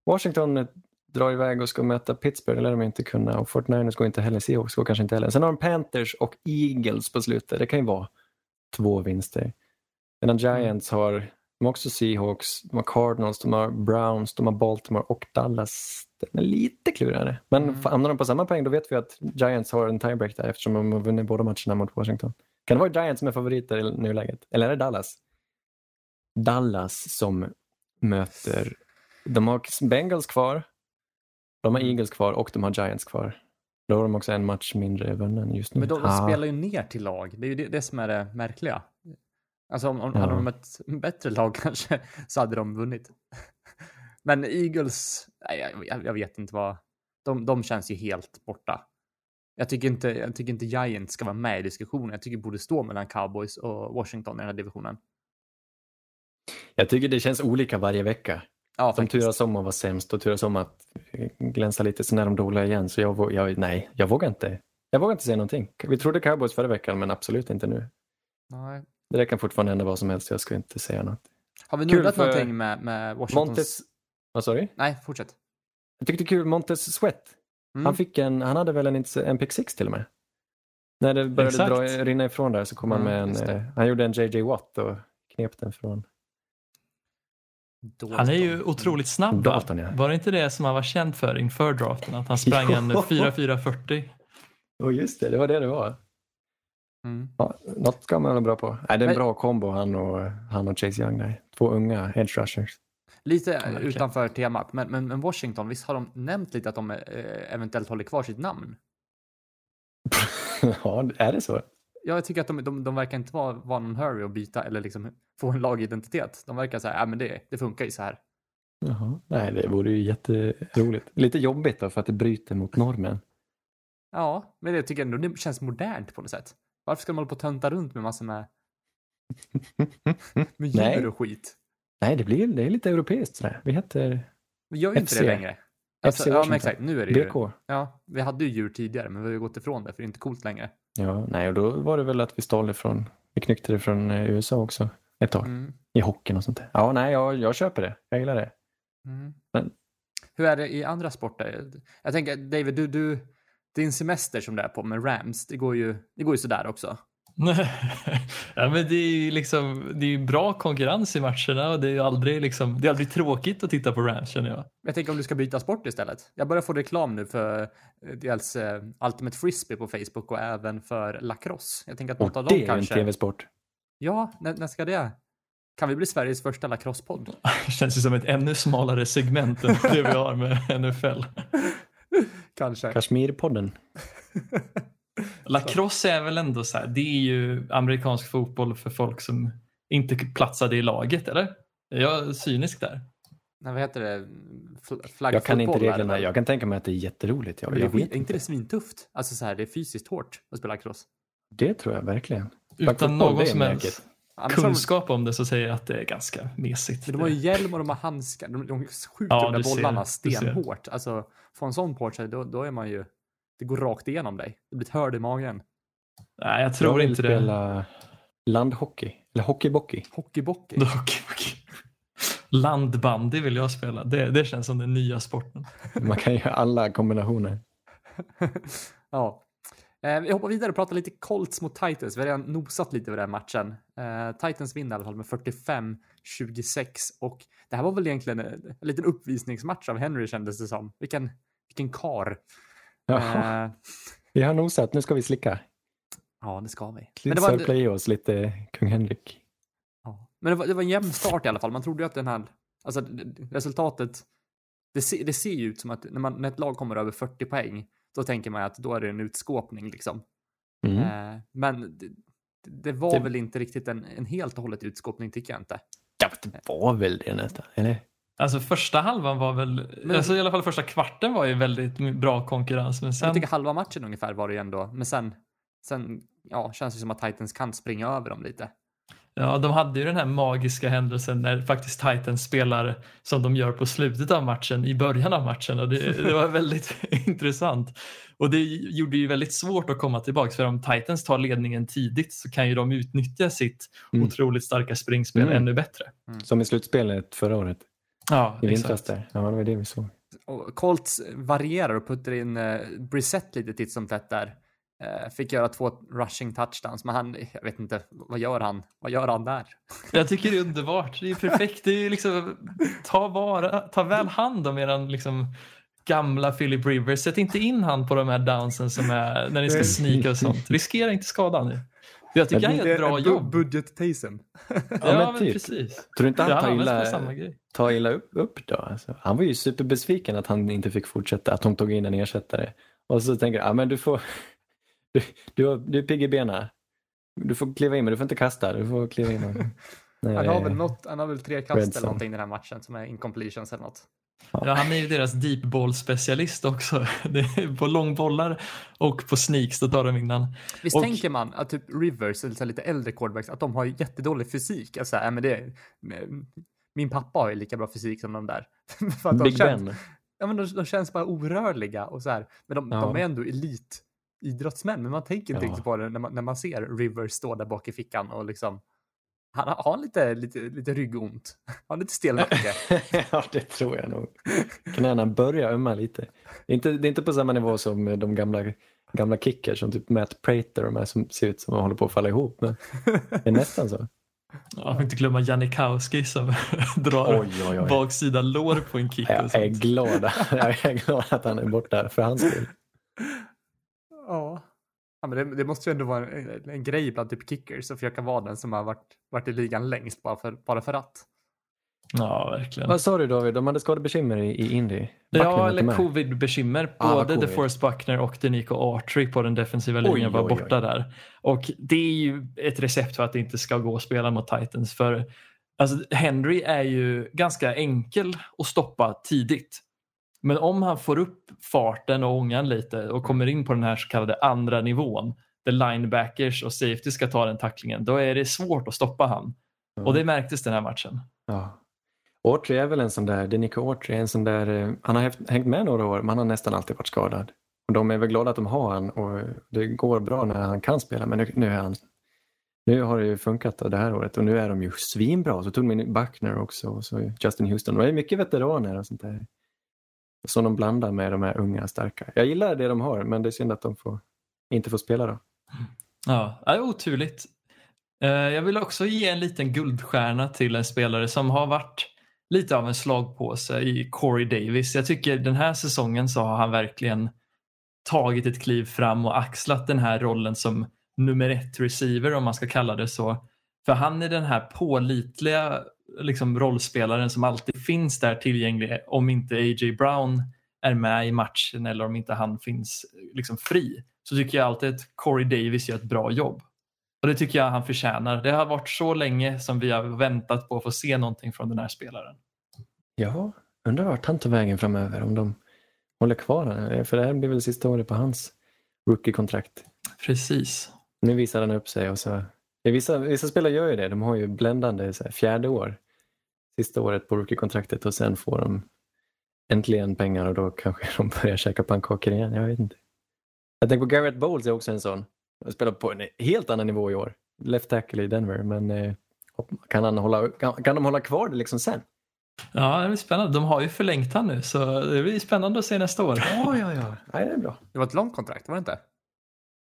Washington drar iväg och ska möta Pittsburgh, det lär de inte kunna. Och 49ers går inte heller, Seahawks går kanske inte heller. Sen har de Panthers och Eagles på slutet. Det kan ju vara två vinster. Medan Giants har, de har också Seahawks, de har Cardinals, de har Browns, de har Baltimore och Dallas. Den är lite klurigare. Men mm. hamnar de på samma poäng då vet vi att Giants har en tiebreak där eftersom de har vunnit båda matcherna mot Washington. Kan det vara Giants som är favoriter i nuläget? Eller är det Dallas? Dallas som möter, de har Bengals kvar, de har Eagles kvar och de har Giants kvar. Då har de också en match mindre vunnen just nu. Men de, de spelar ju ner till lag. Det är ju det, det som är det märkliga. Alltså om, om ja. hade de ett bättre lag kanske så hade de vunnit. Men Eagles, nej, jag, jag, vet inte vad. De, de känns ju helt borta. Jag tycker, inte, jag tycker inte Giants ska vara med i diskussionen. Jag tycker det borde stå mellan Cowboys och Washington i den här divisionen. Jag tycker det känns olika varje vecka. Ja, de turas om att vara sämst och turas om att glänsa lite, sen är de dåliga igen. Så jag, jag, nej, jag vågar inte. Jag vågar inte säga någonting. Vi trodde Cowboys förra veckan, men absolut inte nu. Nej. Det kan fortfarande hända vad som helst, jag ska inte säga något. Har vi nuddat för... någonting med, med Washingtons... Montes... Vad sa du? Nej, fortsätt. Jag tyckte det kul, Montes Sweat. Mm. Han, fick en, han hade väl en, en pick 6 till och med. När det började dra, rinna ifrån där så kom mm, han med en, eh, han gjorde en JJ Watt och knep den från Dalton. Han är ju otroligt snabb. Dalton, ja. Var det inte det som han var känd för inför draften? Att han sprang en 4-4-40? Jo, just det. Det var det det var. Mm. Ja, något ska man vara bra på. Nej, det är en bra kombo han och, han och Chase Young där. Två unga edge rushers. Lite ja, utanför temat, men, men, men, Washington, visst har de nämnt lite att de eh, eventuellt håller kvar sitt namn? ja, är det så? Ja, jag tycker att de, de, de verkar inte vara, vara någon hurry att byta eller liksom få en lagidentitet. De verkar säga, ja men det, det funkar ju så här. Jaha. Nej, det vore ju jätteroligt. Lite jobbigt då för att det bryter mot normen. Ja, men jag tycker ändå det känns modernt på något sätt. Varför ska de hålla på och tönta runt med massor med, med djur och skit? Nej, det, blir, det är lite europeiskt sådär. Vi heter Vi gör ju inte det längre. Alltså, ja, men exakt. Nu är det ju. Ja, vi hade ju djur tidigare, men vi har ju gått ifrån det för det är inte coolt längre. Ja, nej, och då var det väl att vi stal det från, vi knyckte det från eh, USA också ett tag. Mm. I hockeyn och sånt där. Ja, nej, jag, jag köper det. Jag gillar det. Mm. Men... Hur är det i andra sporter? Jag tänker, David, du, du, din semester som du är på med Rams, det går ju, det går ju sådär också. ja, men det är ju liksom, det är bra konkurrens i matcherna och det är aldrig, liksom, det är aldrig tråkigt att titta på Rams känner jag. Jag tänker om du ska byta sport istället. Jag börjar få reklam nu för eh, dels uh, Ultimate Frisbee på Facebook och även för lacrosse. Jag tänker att något och av dem kanske... det är en tv-sport. Ja, när, när ska det? Kan vi bli Sveriges första lacrossepodd? Känns ju som ett ännu smalare segment än det vi har med NFL. Kanske. Kashmirpodden. Lacrosse är väl ändå så här, det är ju amerikansk fotboll för folk som inte platsade i laget, eller? Är jag cynisk där? Nej, vad heter det? Flaggfotboll? Jag kan inte reglerna. Jag kan tänka mig att det är jätteroligt. Jag, jag vet är inte det svintufft? Alltså så här, det är fysiskt hårt att spela lacrosse. Det tror jag verkligen. Utan någon som helst kunskap om det så säger jag att det är ganska mesigt. Men de har ju hjälm och de har handskar. De, de skjuter ja, de där bollarna ser, stenhårt. Alltså, få en sån på sig, då, då är man ju... Det går rakt igenom dig. Det blir ett hörd i magen. Nej, jag tror jag inte det. spela landhockey. Eller hockeybockey. Hockeybockey. hockeybockey. Landbandy vill jag spela. Det, det känns som den nya sporten. Man kan göra alla kombinationer. ja. Eh, vi hoppar vidare och pratar lite Colts mot Titans. Vi har redan nosat lite över den matchen. Eh, Titans vinner i alla fall med 45-26 och det här var väl egentligen en, en liten uppvisningsmatch av Henry kändes det som. Vilken, vilken kar. Jaha, Eh, vi har nosat, nu ska vi slicka. ja, det ska vi. Men det var, och playa oss lite kung Henrik. ja. Men det var, det var en jämn start i alla fall. Man trodde ju att den här, alltså resultatet, det, se, det ser ju ut som att när, man, när ett lag kommer över 40 poäng, då tänker man att då är det en utskåpning liksom. Mm. Eh, men det, det var Det- väl inte riktigt en, en helt och hållet utskåpning tycker jag inte. Ja, men det var väl det nästan, eller? Alltså första halvan var väl, Men- alltså i alla fall första kvarten var ju väldigt bra konkurrens. Men Jag sen, tycker halva matchen ungefär var det ju ändå, men sen, sen ja, känns det som att Titans kan springa över dem lite. Ja, de hade ju den här magiska händelsen när faktiskt Titans spelar som de gör på slutet av matchen i början av matchen och det, det var väldigt intressant. Och det gjorde ju väldigt svårt att komma tillbaka för om Titans tar ledningen tidigt så kan ju de utnyttja sitt Mm. otroligt starka springspel Mm. ännu bättre. Som i slutspelet förra året, Ja, i vintras där. Ja, det var det vi såg. Och Colts varierar och puttar in eh, Brissett lite titt som tätt där. Eh, fick göra två rushing touchdowns, men han, jag vet inte, vad gör han? Vad gör han där? Jag tycker det är underbart. Det är perfekt. Det är liksom, ta, vara, ta väl hand om eran liksom, gamla Philip Rivers. Sätt inte in han på de här downsen som är när ni ska sneaka och sånt. Riskera inte skadan nu. Jag tycker han gör ett bra jobb. Budget Taysom. Ja, men men typ. precis. Tror du inte han Ja, tar illa, tar illa upp, upp då? Alltså, han var ju superbesviken att han inte fick fortsätta, att de tog in en ersättare. Och så tänker jag, ja men du får, du, du, du är pigg i benen. Du får kliva in men du får inte kasta, du får kliva in. Och, när Han har väl något, han har väl tre kast eller någonting den här matchen som är incompletions eller något. Ja, han är ju deras deep ball specialist också. På långbollar och på sneaks, då tar de innan. Visst Och- tänker man att typ Rivers eller lite äldre quarterbacks att de har jättedålig fysik? Alltså, äh, men det, min pappa har ju lika bra fysik som de där. För att de Big känns, Ben. ja, men de, de känns bara orörliga och så här. Men de, Ja. de är ändå elit idrottsmän, men man tänker inte Ja. riktigt på det när man, när man ser Rivers stå där bak i fickan och liksom han har, har lite, lite, lite ryggont. Har han lite stel nacke? ja, det tror jag nog. Knäna börjar ömma lite. Det är inte, det är inte på samma nivå som de gamla, gamla kickers som typ Matt Prater och de här som ser ut som att håller på att falla ihop. Men det är nästan så. Ja, får inte glömma Janikowski som drar Oj, oj, oj. baksida lår på en kick. och Jag är, glad, jag är glad att han är borta för hans skull. Ja. ja men det, det måste ju ändå vara en, en grej bland typ kickers att försöka vara den som har varit, varit i ligan längst bara för, bara för att. Ja, verkligen. Vad sa du David, de hade skadebekymmer i, i Indy? Ja, eller covid-bekymmer. Ah, Både covid. DeForest Buckner och Denico Autry på den defensiva Oj, linjen var oj, oj. borta där. Och det är ju ett recept för att det inte ska gå att spela mot Titans. För alltså, Henry är ju ganska enkel att stoppa tidigt. Men om han får upp farten och ångan lite och kommer in på den här så kallade andra nivån där linebackers och safety ska ta den tacklingen, då är det svårt att stoppa han. Och det märktes den här matchen. Ja. Autry är väl en sån där, Denico Autry är en sån där, eh, han har hängt med några år men han har nästan alltid varit skadad. Och de är väl glada att de har han och det går bra när han kan spela men nu, nu är han nu har det ju funkat det här året och nu är de ju svinbra. Så tog de in Buckner också och så Justin Houston. Det är mycket veteraner och sånt där. Som de blandar med de här unga starka. Jag gillar det de har men det är synd att de får, inte får spela då. Ja, det är oturligt. Eh, jag vill också ge en liten guldstjärna till en spelare som har varit lite av en slagpåse i Corey Davis. Jag tycker den här säsongen så har han verkligen tagit ett kliv fram och axlat den här rollen som nummer ett receiver om man ska kalla det så. För han är den här pålitliga liksom, rollspelaren som alltid finns där tillgänglig om inte A.J. Brown är med i matchen eller om inte han finns liksom, fri. Så tycker jag alltid att Corey Davis gör ett bra jobb. Och det tycker jag han förtjänar. Det har varit så länge som vi har väntat på att få se någonting från den här spelaren. Ja, undrar vart han tar vägen framöver om de håller kvar honom. För det här blir väl sista året på hans rookie-kontrakt. Precis. Nu visar han upp sig och så... Vissa, vissa spelare gör ju det. De har ju bländande så här, fjärde år. Sista året på rookie-kontraktet och sen får de äntligen pengar och då kanske de börjar käka pannkakor igen. Jag vet inte. Jag tänker på Garrett Bowles är också en sån. Han spelar på en helt annan nivå i år. Left tackle i Denver. Men eh, kan, han hålla, kan, kan de hålla kvar det liksom sen? Ja, det blir spännande. De har ju förlängt han nu så det blir spännande att se nästa år. Ja, ja, ja. Nej, det är bra. Det var ett långt kontrakt, var det inte?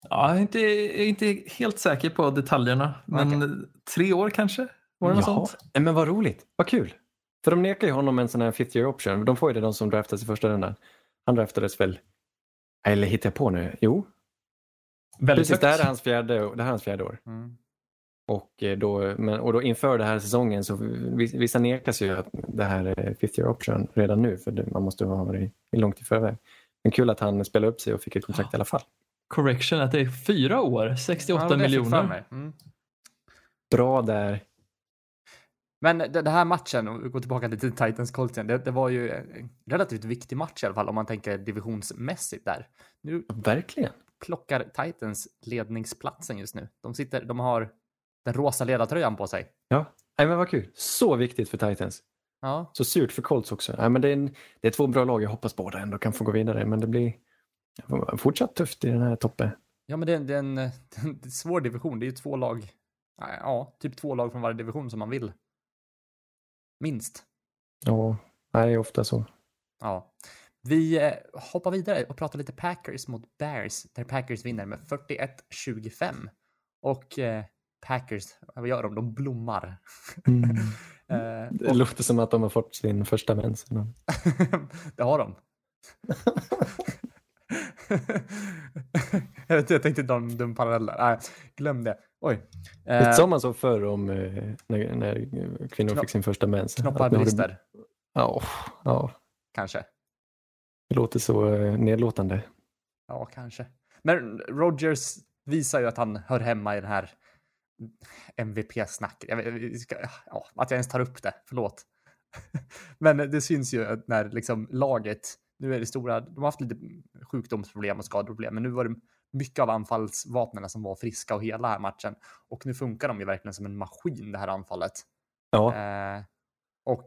Ja, jag är inte, jag är inte helt säker på detaljerna, men tre år kanske? Var det något sånt? Nej, Men vad roligt, vad kul. För de nekar ju honom en sån här fifth year option. De får ju det de som draftas i första rundan. Han draftades väl, eller hittar jag på nu? Jo, Väldigt precis. Det här, högt. är hans fjärde, det här är hans fjärde år. Mm. Och eh, då, men, och då inför den här säsongen så vis- vissa nekas ju att det här är fifth year option redan nu för det, man måste ha varit långt i förväg. Men kul att han spelade upp sig och fick ett kontrakt i alla fall. Correction att det är fyra år, Ja, 68 det fick för miljoner. Mm. Bra där. Men det- den här matchen, om vi går tillbaka till Titans Colts igen, det, det var ju en relativt viktig match i alla fall om man tänker divisionsmässigt där. Nu Verkligen. plockar Titans ledningsplatsen just nu. De, sitter, de har den rosa ledartröjan på sig. Ja, Nej, men vad kul. Så viktigt för Titans. Ja, Så surt för Colts också. Nej, men det, är en, det är två bra lag. Jag hoppas båda ändå kan få gå vidare. Men det blir fortsatt tufft i den här toppen. ja men det, är- det, är en, det är en svår division. Det är ju två lag, ja, typ två lag från varje division som man vill. Minst. Ja, det är ofta så. Ja. Vi eh, hoppar vidare och pratar lite Packers mot Bears, där Packers vinner med 41-25. Och eh, Packers, vad gör de? De blommar. Eh, Det låter som att de har fått sin första mens. det har de. jag, tänkte dra en dum parallell där. Nej, glöm det. Oj. Det Eh, sa man så förr om eh, när, när kvinnor Knopp- fick sin första mens. knoppar brister, Ja, ja, kanske. det låter så eh, nedlåtande. Ja, kanske. Men Rogers visar ju att han hör hemma i den här MVP-snacket. Ja, att jag ens tar upp det, förlåt. Men det syns ju att när liksom laget, nu är det stora, de har haft lite sjukdomsproblem och skadeproblem, men nu var det mycket av anfallsvapnen som var friska och hela här matchen. Och nu funkar de ju verkligen som en maskin det här anfallet. Ja, Eh, och,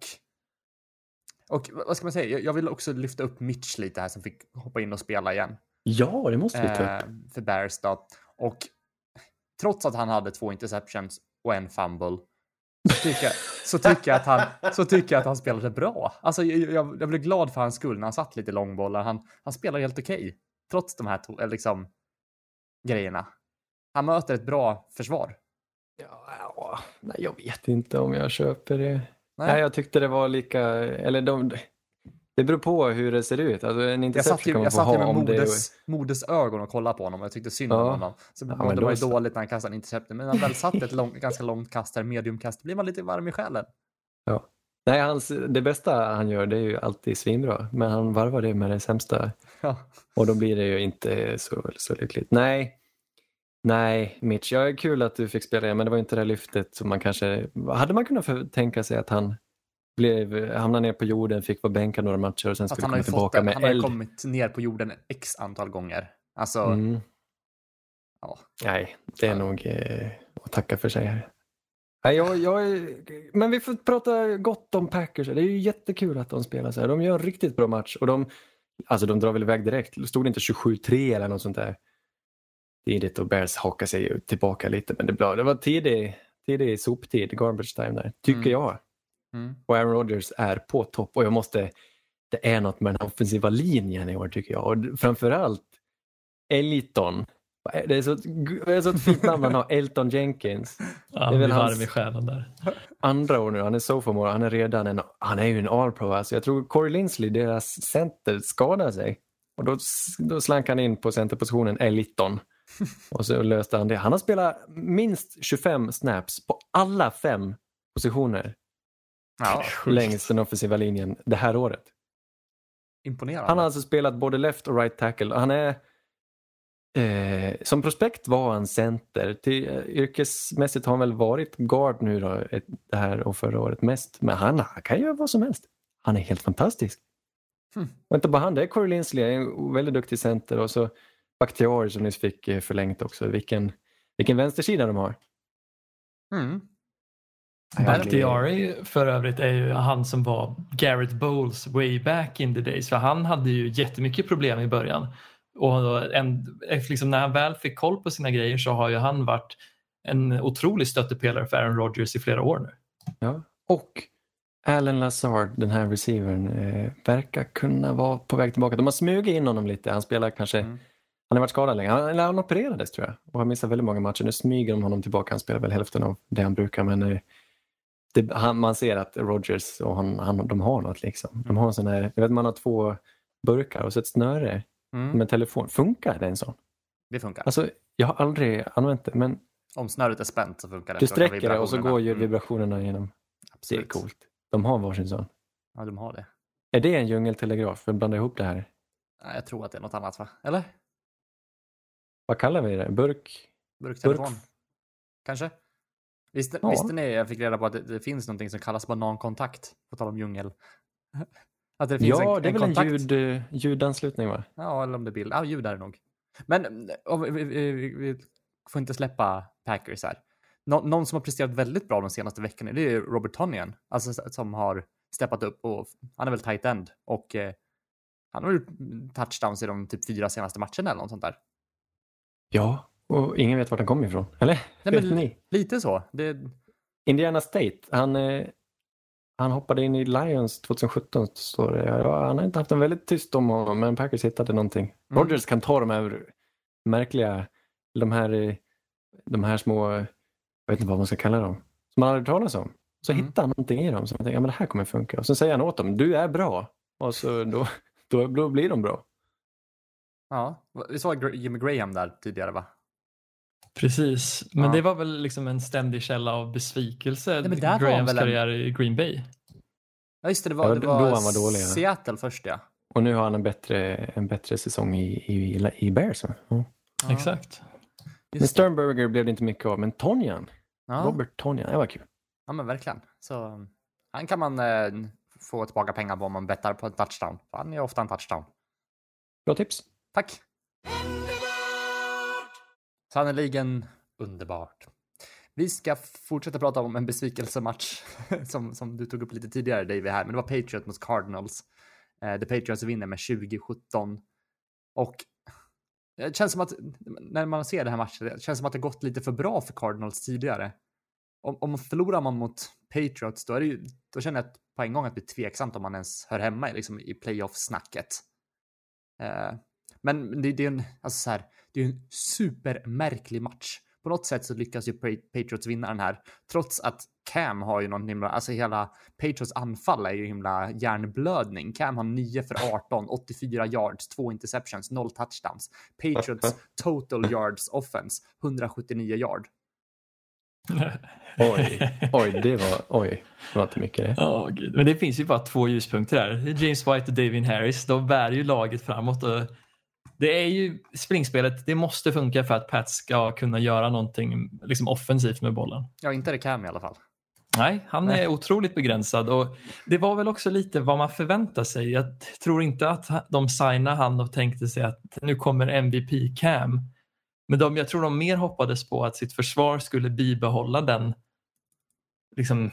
och vad ska man säga, jag, vill också lyfta upp Mitch lite här som fick hoppa in och spela igen ja det måste vi ta upp. eh, för Bears då. Och trots att han hade två interceptions och en fumble så tycker jag, så tycker jag, att, han, så tycker jag att han spelade bra. Alltså, jag, jag, jag blev glad för hans skull när han satt lite långbollar. Han, han spelar helt okej trots de här to, liksom, grejerna. Han möter ett bra försvar. Ja, ja, nej, jag vet inte om jag köper det. Nej, Nej. jag tyckte det var lika, eller de, det beror på hur det ser ut. Alltså, en Jag satt ju, jag satt ju med om det modes, modes ögon och kollade på honom och jag tyckte synd om Ja. honom. Så Ja, det var ju så. dåligt när han kastade en interception, men när han väl satt ett lång, ganska långt kast, här, mediumkast, blir man lite varm i själen. Nej, hans, det bästa han gör det är ju alltid svinbra, men han varvar det med det sämsta Ja. Och då blir det ju inte så, så lyckligt. Nej, nej Mitch, jag är kul att du fick spela igen, men det var inte det lyftet som man kanske... Hade man kunnat tänka sig att han blev, hamnade ner på jorden, fick vara bänkad några matcher och sen skulle komma fått tillbaka med han har eld? kommit ner på jorden x antal gånger. Alltså, Mm. ja. Nej, det är Ja. nog eh, att tacka för sig här. Nej, jag, jag, är- men vi får prata gott om Packers. Det är ju jättekul att de spelar så här. De gör en riktigt bra match och de, alltså de drar väl iväg direkt. Stod det inte 27-3 eller något sånt där? Tidigt och Bears hakar sig tillbaka lite, men det, blev, det var tidig, tidig soptid, garbage time där, tycker Mm. jag. Mm. Och Aaron Rodgers är på topp och jag måste, det är något med den offensiva linjen i år tycker jag. Och framförallt Elton. Det är så, det är så ett fint namn han har, Elton Jenkins. Ja, Det är han väl hans- varm i själen där. Andra år nu, han är sophomore, han är redan en, han är ju en all-pro. Alltså jag tror Corey Linsley, deras center, skadade sig. Och då, då slank han in på centerpositionen Elton. Och så löste han det. Han har spelat minst 25 snaps på alla fem positioner ja, längs den offensiva linjen det här året. imponerande. Han har alltså spelat både left och right tackle. Han är eh, som prospekt var han center. Till, eh, yrkesmässigt har han väl varit guard nu då, ett, det här och förra året mest. Men han, han kan göra vad som helst. Han är helt fantastisk. Hmm. Och inte bara han, det är Corey Linsley, en väldigt duktig center och så Bakhtiari som nyss fick eh, förlängt också. Vilken, vilken vänstersida de har. Mm. Bakhtiari för övrigt är ju han som var Garrett Bowles way back in the days. För han hade ju jättemycket problem i början. Och en, liksom när han väl fick koll på sina grejer så har ju han varit en otrolig stöttepelare för Aaron Rodgers i flera år nu. Ja. Och Alan Lazard, den här receivern, eh, verkar kunna vara på väg tillbaka. De har smugit in honom lite. Han spelar kanske Mm. Han har varit skadad länge. Han, eller han opererades tror jag och har missat väldigt många matcher. Nu smyger de honom tillbaka. Han spelar väl hälften av det han brukar men eh, det, han, man ser att Rogers och han, han, de har något liksom. De har en sån här, jag vet man har två burkar och så ett snöre Mm. med telefon. Funkar det en sån? Det funkar. Alltså, jag har aldrig använt det men Om snöret är spänt så funkar det. du sträcker det och så går ju Mm, vibrationerna igenom. Det är absolut. coolt. De har varsin sån. Ja, de har det. Är det en djungeltelegraf? För att blanda ihop det här. Ja, Jag tror att det är något annat va? Eller? Vad kallar vi det? Burk? Burktelefon? Kanske? Visste, Ja. visste ni, jag fick reda på att det, det finns någonting som kallas banankontakt, på tal om djungel. Att det finns Ja, en, det är en väl en kontakt. ljud, eh, ljudanslutning va? Ja, eller om det är bild. Ja, ljud är det nog. Men om vi, vi, vi, får inte släppa Packers här. Nå, någon som har presterat väldigt bra de senaste veckorna, det är Robert Tonyan. Alltså som har steppat upp och han är väl tight end och eh, han har gjort touchdowns i de typ fyra senaste matcherna eller något sånt där. Ja, och ingen vet vart han kommer ifrån. Eller? Nej, men lite så. Det, Indiana State, han, eh, han hoppade in i Lions 2017 står det. Ja, han har inte haft en väldigt tyst om honom men Packers hittade någonting. Mm. Rodgers kan ta de här märkliga, de här, de här små, jag vet inte vad man ska kalla dem, som man aldrig talas om. Så Mm. hittar han någonting i dem som man tänker, ja men det här kommer funka. Och så säger han åt dem, du är bra. Och så då, då, då blir de bra. ja, vi Gra- Jimmy Graham där tidigare va? Precis, men Ja. det var väl liksom en ständig källa av besvikelse. Nej, men där var Grahams en- karriär i Green Bay. Ja, just det, det Ja, var, det då var, han var dålig, ja. Seattle först ja. Och nu har han en bättre, en bättre säsong i, i, i Bears. va? Ja. ja Exakt. Men just det. Sternberger blev det inte mycket av, men Tonjan, Ja. Robert Tonjan, det var kul. Ja, men verkligen. Så han kan man eh, få tillbaka pengar på om man bettar på en touchdown. Han är ofta en touchdown. Bra tips. Tack! Sannerligen underbart. Vi ska fortsätta prata om en besvikelsematch som, som du tog upp lite tidigare, David, här. Men det var Patriots mot Cardinals. Eh, The Patriots vinner med 2017. Och det känns som att när man ser det här matchen, det känns som att det gått lite för bra för Cardinals tidigare. Om, om förlorar man mot Patriots, då, är det ju, då känner jag på en gång att det blir tveksamt om man ens hör hemma i, liksom, i playoff-snacket. Eh, men det, det är en, alltså så här, det är en supermärklig match. På något sätt så lyckas ju Pa- Patriots vinna den här, trots att Cam har ju någon himla, alltså hela Patriots anfall är ju himla hjärnblödning. Cam har 9 för 18, 84 yards, 2 interceptions, 0 touchdowns. Patriots total yards offense, 179 yard. Oj, oj, det var, oj, det var inte mycket det. Ja, gud. Men det finns ju bara två ljuspunkter där. Det är James White och David Harris. De bär ju laget framåt. Och det är ju springspelet. Det måste funka för att Pat ska kunna göra någonting liksom offensivt med bollen. Ja, inte det Cam i alla fall. Nej, han Nej. är otroligt begränsad och det var väl också lite vad man förväntar sig. Jag tror inte att de signade han och tänkte sig att nu kommer MVP Cam. Men de, jag tror de mer hoppades på att sitt försvar skulle bibehålla den liksom,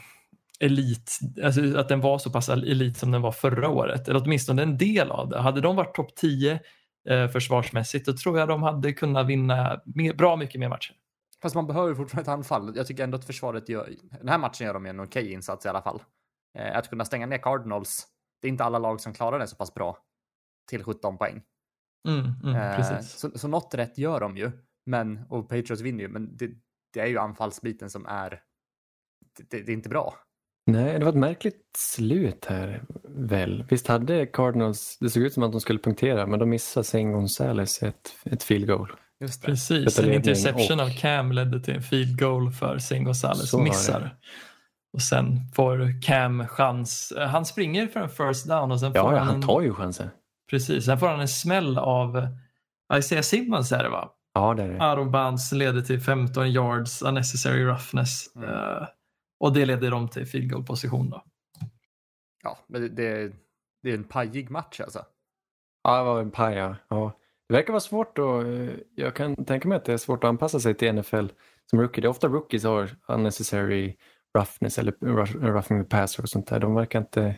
elit, alltså att den var så pass elit som den var förra året. Eller åtminstone en del av det. Hade de varit topp 10 eh, försvarsmässigt då tror jag de hade kunnat vinna mer, bra mycket mer matcher. Fast man behöver fortfarande ett anfall. Jag tycker ändå att försvaret gör, den här matchen gör de en okej insats i alla fall. Eh, att kunna stänga ner Cardinals, det är inte alla lag som klarar det så pass bra. Till 17 poäng. Mm, mm, Eh, så, så något rätt gör de ju. Men, och Patriots vinner ju, men det, det är ju anfallsbiten som är, det, det, det är inte bra. Nej, det var ett märkligt slut här väl. Visst hade Cardinals, det såg ut som att de skulle punktera, men de missade Sen Gonzales ett, ett field goal. Just det. Precis, en interception och- av Cam ledde till en field goal för Sen Gonzales missar. Och sen får Cam chans, han springer för en first down och sen får Ja, ja han, tar ju chansen. precis, sen får han en smäll av Isaiah Simmons är det va? Ja, det är det. Out of bounds leder till 15 yards unnecessary roughness. Mm. Eh, och det leder dem till field goal position då. Ja, men det, det, det är en pajig match alltså. Ja, det var en paja. Ja. Det verkar vara svårt och jag kan tänka mig att det är svårt att anpassa sig till NFL som rookie. Det är ofta rookies har unnecessary roughness eller rough- roughing the passer och sånt där. De verkar inte...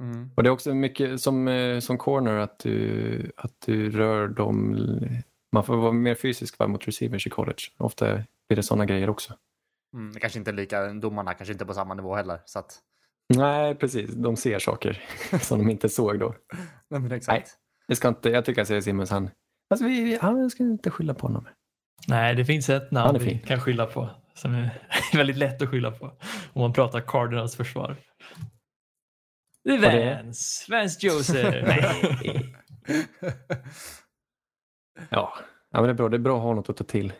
Mm. Och det är också mycket som, eh, som corner att du, att du rör dem. Man får vara mer fysisk va, mot receivers i college. Ofta blir det sådana grejer också. Mm, det kanske inte är lika, domarna kanske inte är på samma nivå heller. Så att, Nej, precis. De ser saker som de inte såg då. nej, men exakt. Det ska inte, jag tycker att Simmons han, Alltså, vi, vi, han ska inte skylla på honom. Nej, det finns ett namn vi kan skylla på som är väldigt lätt att skylla på om man pratar Cardinals försvar. Det är Och det? Vance. Vance Joseph. Nej. Ja. ja, men det är bra. Det är bra att ha något att ta till.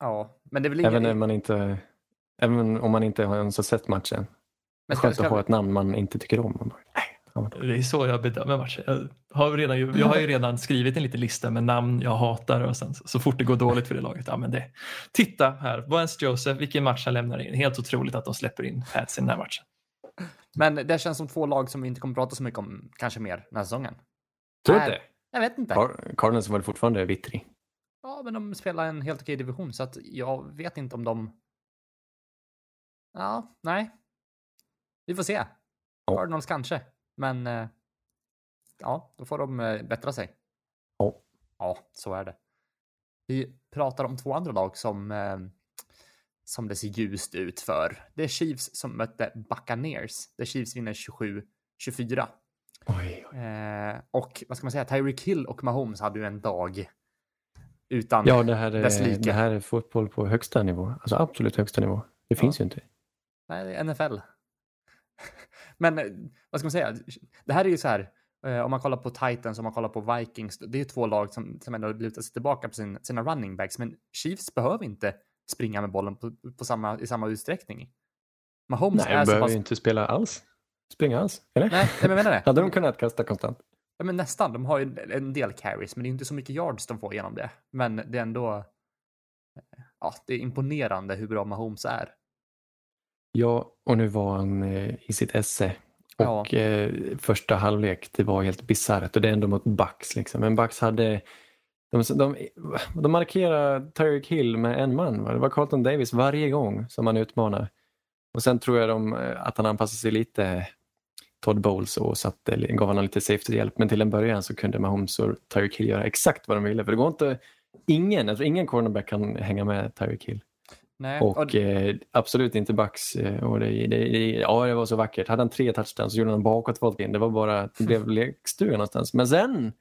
Ja, men det är väl Även, när ingen... man inte, även om man inte har ens har sett matchen. Men ska, skönt att ha ett namn man inte tycker om. Man bara, nej. Det är så jag bedömer matcher. Jag har, redan, jag har ju redan skrivit en liten lista med namn jag hatar och sen så fort det går dåligt för det laget, ja men det. Titta här, Vance Joseph, vilken match han lämnar in. Helt otroligt att de släpper in Pats i den här matchen. men det känns som två lag som vi inte kommer prata så mycket om, kanske mer, den här säsongen. Tror du inte? Jag vet inte. Car- Cardinals var fortfarande vittring. Ja, men de spelar en helt okej division, så att jag vet inte om de... Ja, nej. Vi får se. Ja. Cardinals kanske, men... eh, Ja, då får de eh, bättra sig. Ja. Ja, så är det. Vi pratar om två andra lag som, eh, som det ser ljust ut för. Det är Chiefs som mötte Buccaneers. Där Chiefs vinner 27-24. Oj, oj. Och vad ska man säga, Tyreek Hill och Mahomes hade ju en dag utan Ja, det här, dess är, like. det här är fotboll på högsta nivå. Alltså absolut högsta nivå. Det Ja. finns ju inte. Nej, det är NFL. Men eh, vad ska man säga? Det här är ju så här. eh, Om man kollar på Titans, om man kollar på Vikings, det är ju två lag som, som ändå lutar sig tillbaka på sin, sina running backs, men Chiefs behöver inte springa med bollen på, på samma, i samma utsträckning. Mahomes Nej, är de så behöver pass... ju inte spela alls. Springa alls, eller? Nej, jag menar det. Hade de kunnat kasta konstant? Ja, men nästan. De har ju en del carries, men det är inte så mycket yards de får genom det. Men det är ändå... Ja, det är imponerande hur bra Mahomes är. Ja, och nu var han eh, i sitt esse. Ja. Och eh, första halvlek, det var helt bisarrt. Och det är ändå mot Bucks. Liksom. Men Bucks hade... De, de, de markerar Tyreek Hill med en man. Va? Det var Carlton Davis varje gång som han utmanar. Och sen tror jag de, eh, att han anpassade sig lite Todd Bowles och satte, gav honom lite safety-hjälp. Men till en början så kunde Mahomes och Tyreek Hill göra exakt vad de ville. För det går inte... Ingen, tror ingen cornerback kan hänga med Tyreek Hill. Nej, Och eh, absolut inte Bucks. eh, Och det, det, det, ja, det var så vackert. Hade han tre touchdowns så gjorde han bakåtvolt in. Det var bara, det blev lekstuga någonstans. Men sen,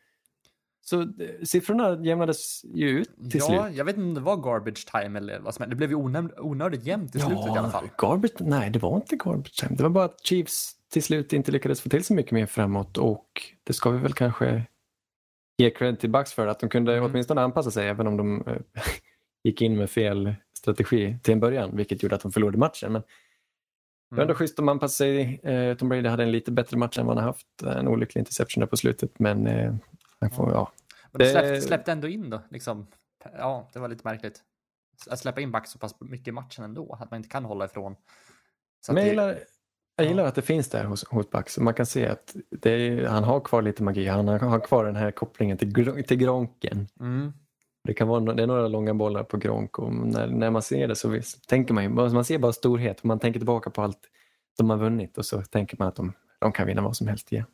så eh, siffrorna jämnades ju ut till ja, slut. jag vet inte om det var garbage time eller vad som hände. Det blev ju onöd, onödigt jämnt i slutet i alla fall. Garbage, nej, det var inte garbage time. Det var bara att Chiefs till slut inte lyckades få till så mycket mer framåt och det ska vi väl kanske ge cred till Bucks för att de kunde Mm. åtminstone anpassa sig även om de eh, gick in med fel strategi till en början, vilket gjorde att de förlorade matchen. Men det var ändå Mm. schysst de anpassade sig. Eh, Tom Brady hade en lite bättre match än vad han haft. En olycklig interception där på slutet, men eh, han får, ja. Men de släppte, släppte ändå in då, liksom. Ja, det var lite märkligt. Att släppa in back så pass mycket i matchen ändå, att man inte kan hålla ifrån. Så Men jag det, gillar, jag gillar att det finns där hos, hos Bucks. Man kan se att är, han har kvar lite magi. Han har, har kvar den här kopplingen till, till Gronken. mm, Det, kan vara, det är några långa bollar på Gronk och när, när man ser det så visst, tänker man ju, man ser bara storhet. Man tänker tillbaka på allt de har vunnit och så tänker man att de, de kan vinna vad som helst igen.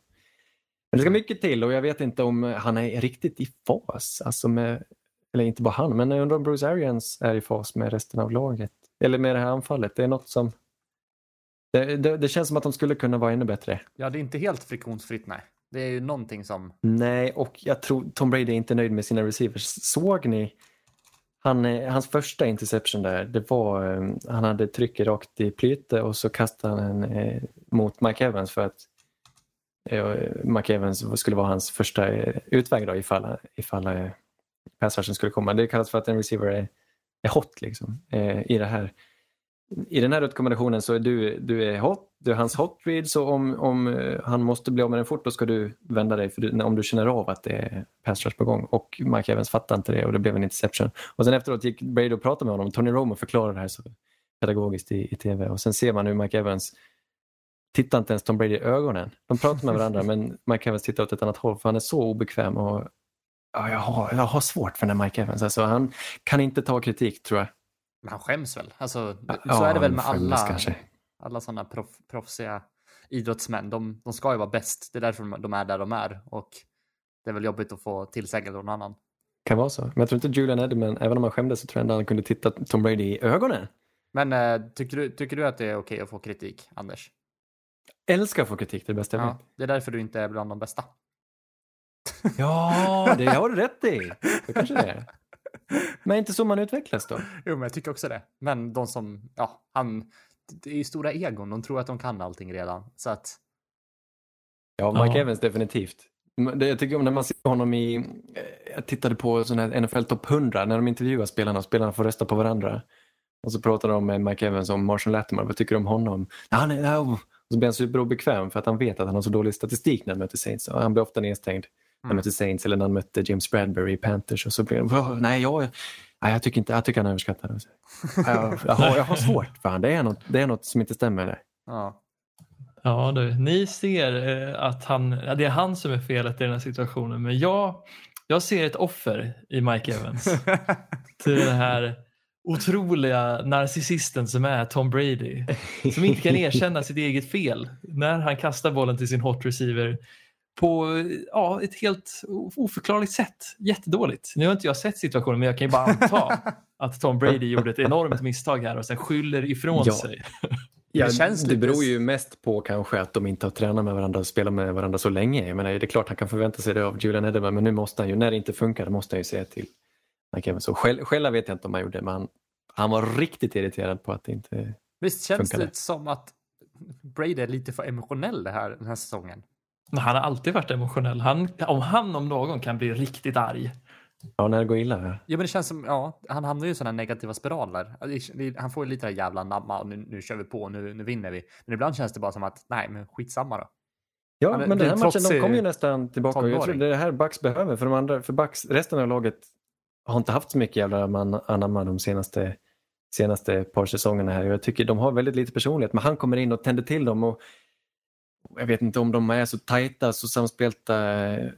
Men det ska mycket till och jag vet inte om han är riktigt i fas. Alltså med, eller inte bara han, men jag undrar om Bruce Arians är i fas med resten av laget. Eller med det här anfallet. Det är något som... Det, det, det känns som att de skulle kunna vara ännu bättre. ja, det är inte helt friktionsfritt, nej. Det är ju någonting som... Nej, och jag tror Tom Brady är inte nöjd med sina receivers. Såg ni han, eh, hans första interception där? Det var, eh, han hade trycket rakt i plyte och så kastade han en eh, mot Mike Evans för att eh, Mike Evans skulle vara hans första eh, utväg då ifall, ifall eh, skulle komma. Det kallas för att en receiver är, är hot liksom. Eh, i, det här, i den här rekommendationen så är du, du är hot, du är hans hot read så om, om eh, han måste bli av med den fort då ska du vända dig för du, om du känner av att det är pass rush på gång. Och Mike Evans fattade inte det och det blev en interception. Och sen efteråt gick Brady och pratade med honom. Tony Romo förklarade det här så pedagogiskt i, i tv och sen ser man hur Mike Evans tittar inte ens Tom Brady i ögonen. De pratar med varandra men Mike Evans tittar åt ett annat håll för han är så obekväm och ja, jag, har, jag har svårt för den här Mike Evans. Alltså, han kan inte ta kritik tror jag. Men han skäms väl? Alltså, så Ja, är det väl med alla, kanske. alla sådana proff, proffsiga idrottsmän. De, de ska ju vara bäst. Det är därför de- är där de är. Och det är väl jobbigt att få tillsägelse av någon annan. Kan vara så. Men jag tror inte Julian Edelman, även om han skämdes så tror jag ändå han kunde titta Tom Brady i ögonen. Men eh, tycker, du, tycker du att det är okej att få kritik, Anders? Älskar att få kritik, det är det bästa jag Ja, vet. det är därför du inte är bland de bästa. Ja, det har du rätt i. Det kanske det är. Men inte så man utvecklas då? Jo, men jag tycker också det. Men de som, ja, han, det är ju stora egon. De tror att de kan allting redan. Så att, Ja, Mike Ja. Evans definitivt. Det- Jag tycker om när man ser honom i, eh, jag tittade på sån här NFL Top 100 när de intervjuar spelarna och spelarna får rösta på varandra. Och så pratar de med Mike Evans om Marshall Latimer, vad tycker du om honom? "Ja, Han är, ja, och så blir han superobekväm för att han vet att han har så dålig statistik när han möter Saints. Och han blir ofta nedstängd han Mm. möter Saints eller när han mötte James Bradbury i Panthers. Och så blir han, "Åh, nej, jag, nej, jag tycker inte, jag tycker han är överskattad. Jag, jag, har, jag har svårt för han. Det är något, det är något som inte stämmer där. ja. Ja, du, ni ser eh, att han, det är han som är felet i den här situationen, men jag, jag ser ett offer i Mike Evans. till den här otroliga narcissisten som är Tom Brady. Som inte kan erkänna sitt eget fel när han kastar bollen till sin hot receiver på ja, ett helt oförklarligt sätt. Jättedåligt. Nu har inte jag sett situationen men jag kan ju bara anta att Tom Brady gjorde ett enormt misstag här och sen skyller ifrån Ja. sig. Ja, Det känns det beror ju mest på kanske att de inte har tränat med varandra och spelat med varandra så länge. Jag menar, det är klart han kan förvänta sig det av Julian Edelman, men nu måste han ju, när det inte funkar, måste han ju säga till. Och Skäll, skälla vet jag inte om han gjorde, men han, han var riktigt irriterad på att det inte... Visst känns Funkar det? det som att Brady är lite för emotionell det här, den här säsongen? Men han har alltid varit emotionell. Han, om han om någon kan bli riktigt arg. Ja, när det går illa. Ja, men det känns som, ja, han hamnar ju i sådana negativa spiraler. Han får ju lite det här jävla namma, och nu, nu kör vi på, nu, nu vinner vi. Men ibland känns det bara som att, nej, men skitsamma då. Ja, Han men den är här matchen, de trotsig kom ju nästan tillbaka. Jag tror det är det här Bucks behöver, för de andra, för Bucks, resten av laget har inte haft så mycket jävla man, anamma de senaste, senaste par säsongerna här. Jag tycker de har väldigt lite personlighet, men han kommer in och tänder till dem och jag vet inte om de är så tajta, så samspelta eh,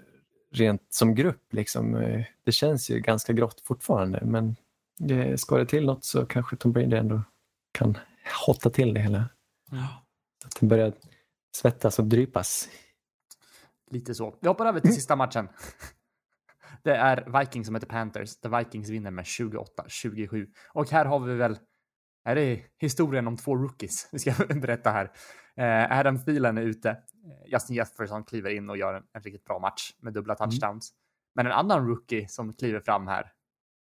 rent som grupp. Liksom. Eh, Det känns ju ganska grått fortfarande, men det, ska det till något så kanske Tom Brady ändå kan hotta till det hela. Så att det börjar svettas och drypas. Lite så. Vi hoppar över till sista matchen. Det är Vikings som heter Panthers. där Vikings vinner med 28-27. Och här har vi väl, är historien om två rookies. Vi ska berätta här. Eh, Adam Thielen är ute. Eh, Justin Jefferson kliver in och gör en, en riktigt bra match med dubbla touchdowns. Men en annan rookie som kliver fram här,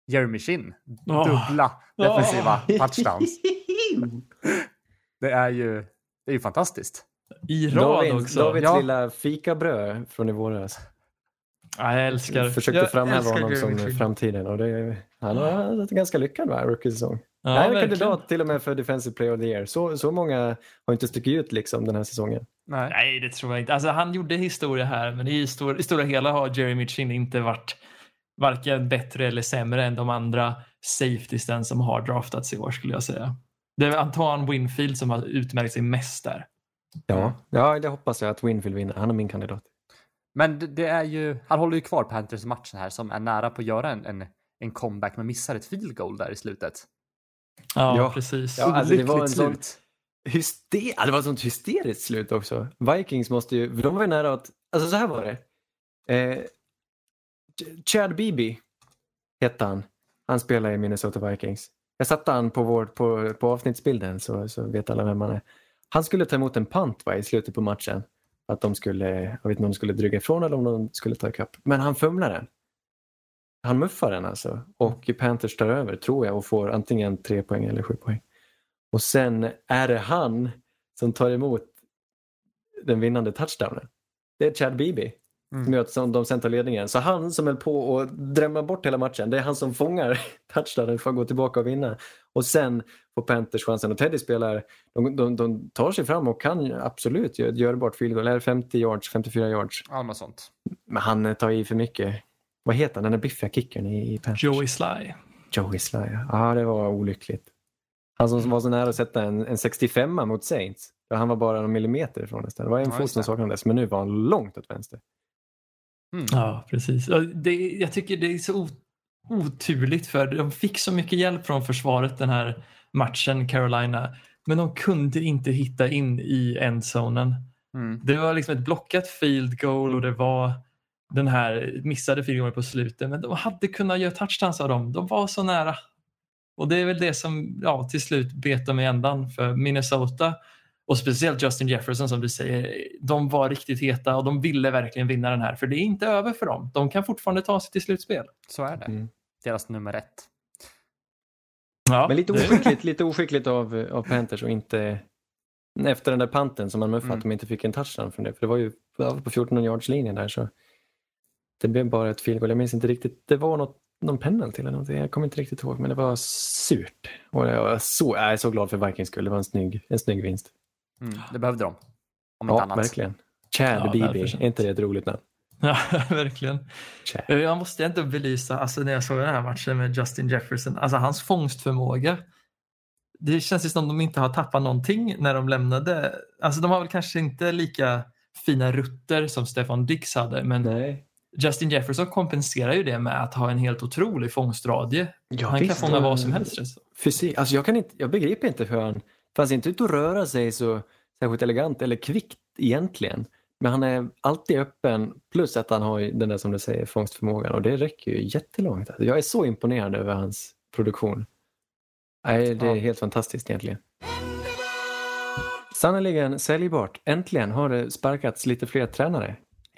Jeremy Shin, Åh. dubbla defensiva touchdowns. Det är ju, det är ju fantastiskt. I rad David, också. Davids Ja. lilla fikabröd från i våras. Ja, jag älskar. Försökte jag framhäva älskar honom som framtiden och det, han har en ganska lyckad va, rookie-säsong. Ja, han är verkligen. kandidat till och med för Defensive Player of the Year. Så, så många har inte stuckit ut liksom den här säsongen. Nej. Nej, det tror jag inte. Alltså, han gjorde historia här, men i stor, i stora hela har Jeremy Chin inte varit varken bättre eller sämre än de andra safetiesen som har draftats i år skulle jag säga. Det är Antoine Winfield som har utmärkt sig mest där. Ja, ja det hoppas jag att Winfield vinner. Han är min kandidat. Men det, det är ju, han håller ju kvar Panthers matchen här som är nära på att göra en, en, en comeback men missar ett field goal där i slutet. Ja, Ja. precis. Ja, alltså, det var en sån-. Hyster... Ja, det var ett sånt hysteriskt slut också. Vikings måste ju, de var ju nära att, alltså så här var det. Eh, Ch- Chad Beebe hette han. Han spelar i Minnesota Vikings. Jag satte han på, vår, på, på avsnittsbilden så, så vet alla vem han är. Han skulle ta emot en punt va, i slutet på matchen. Att de skulle, jag vet inte om de skulle dryga ifrån eller om de skulle ta ikapp. Men han fumlar den. Han muffar den alltså. Och Panthers tar över tror jag och får antingen tre poäng eller sju poäng. Och sen är det han som tar emot den vinnande touchdownen. Det är Chad Beebe Mm. som gör att de sen tar ledningen. Så han som höll på att drämma bort hela matchen, det är han som fångar touchdownen för att gå tillbaka och vinna. Och sen får Panthers chansen. Och Teddy spelar, de, de, de tar sig fram och kan absolut göra ett görbart field goal. Eller 50 yards, 54 yards. Ja, något sånt. Men han tar i för mycket. Vad heter den där biffiga kickern i, i Panthers? Joey Sly. Joey Sly, ja. ja. det var olyckligt. Han som var så nära att sätta en, en 65 mot Saints. Där han var bara en millimeter ifrån nästan. Det var en Ja, fot som saknades, men nu var han långt åt vänster. Mm. Ja, precis. Det, jag tycker det är så oturligt för de fick så mycket hjälp från försvaret den här matchen, Carolina. Men de kunde inte hitta in i endzonen. Mm. Det var liksom ett blockat field goal och det var den här missade goalen på slutet. Men de hade kunnat göra touchdowns av dem. De var så nära. Och det är väl det som ja, till slut bet dem i ändan för Minnesota Och speciellt Justin Jefferson som du säger, de var riktigt heta och de ville verkligen vinna den här. För det är inte över för dem. De kan fortfarande ta sig till slutspel. Så är det. Mm. Deras nummer ett. Ja, Men lite oskickligt, lite oskickligt av, av Panthers och inte efter den där panten som man muffade Mm. att de inte fick en touchdown från det. För det var ju på 14 yards linjen där så det blev bara ett field goal. Jag minns inte riktigt. Det var något, någon penalty eller någonting. Jag kommer inte riktigt ihåg men det var surt. Och jag, var så, jag är så glad för Vikings skull. Det var en snygg, en snygg vinst. Mm, det behövde de. Om inte Ja, annat. verkligen. Chad Ja, Bibi, är inte det ett roligt namn? Ja, verkligen. Chad. Jag måste ändå belysa, alltså när jag såg den här matchen med Justin Jefferson, alltså hans fångstförmåga. Det känns ju som de inte har tappat någonting när de lämnade. Alltså de har väl kanske inte lika fina rutter som Stefan Dix hade, men Nej. Justin Jefferson kompenserar ju det med att ha en helt otrolig fångstradie. Ja, Han visst, kan fånga vad som helst. som. Fysik, alltså jag, kan inte, jag begriper inte hur han, för han ser inte ut att röra sig så särskilt elegant eller kvickt egentligen. Men han är alltid öppen plus att han har den där som du säger fångstförmågan och det räcker ju jättelångt. Alltså jag är så imponerad över hans produktion. Nej, det är Ja. helt fantastiskt egentligen. Sannerligen säljbart. Äntligen har det sparkats lite fler tränare.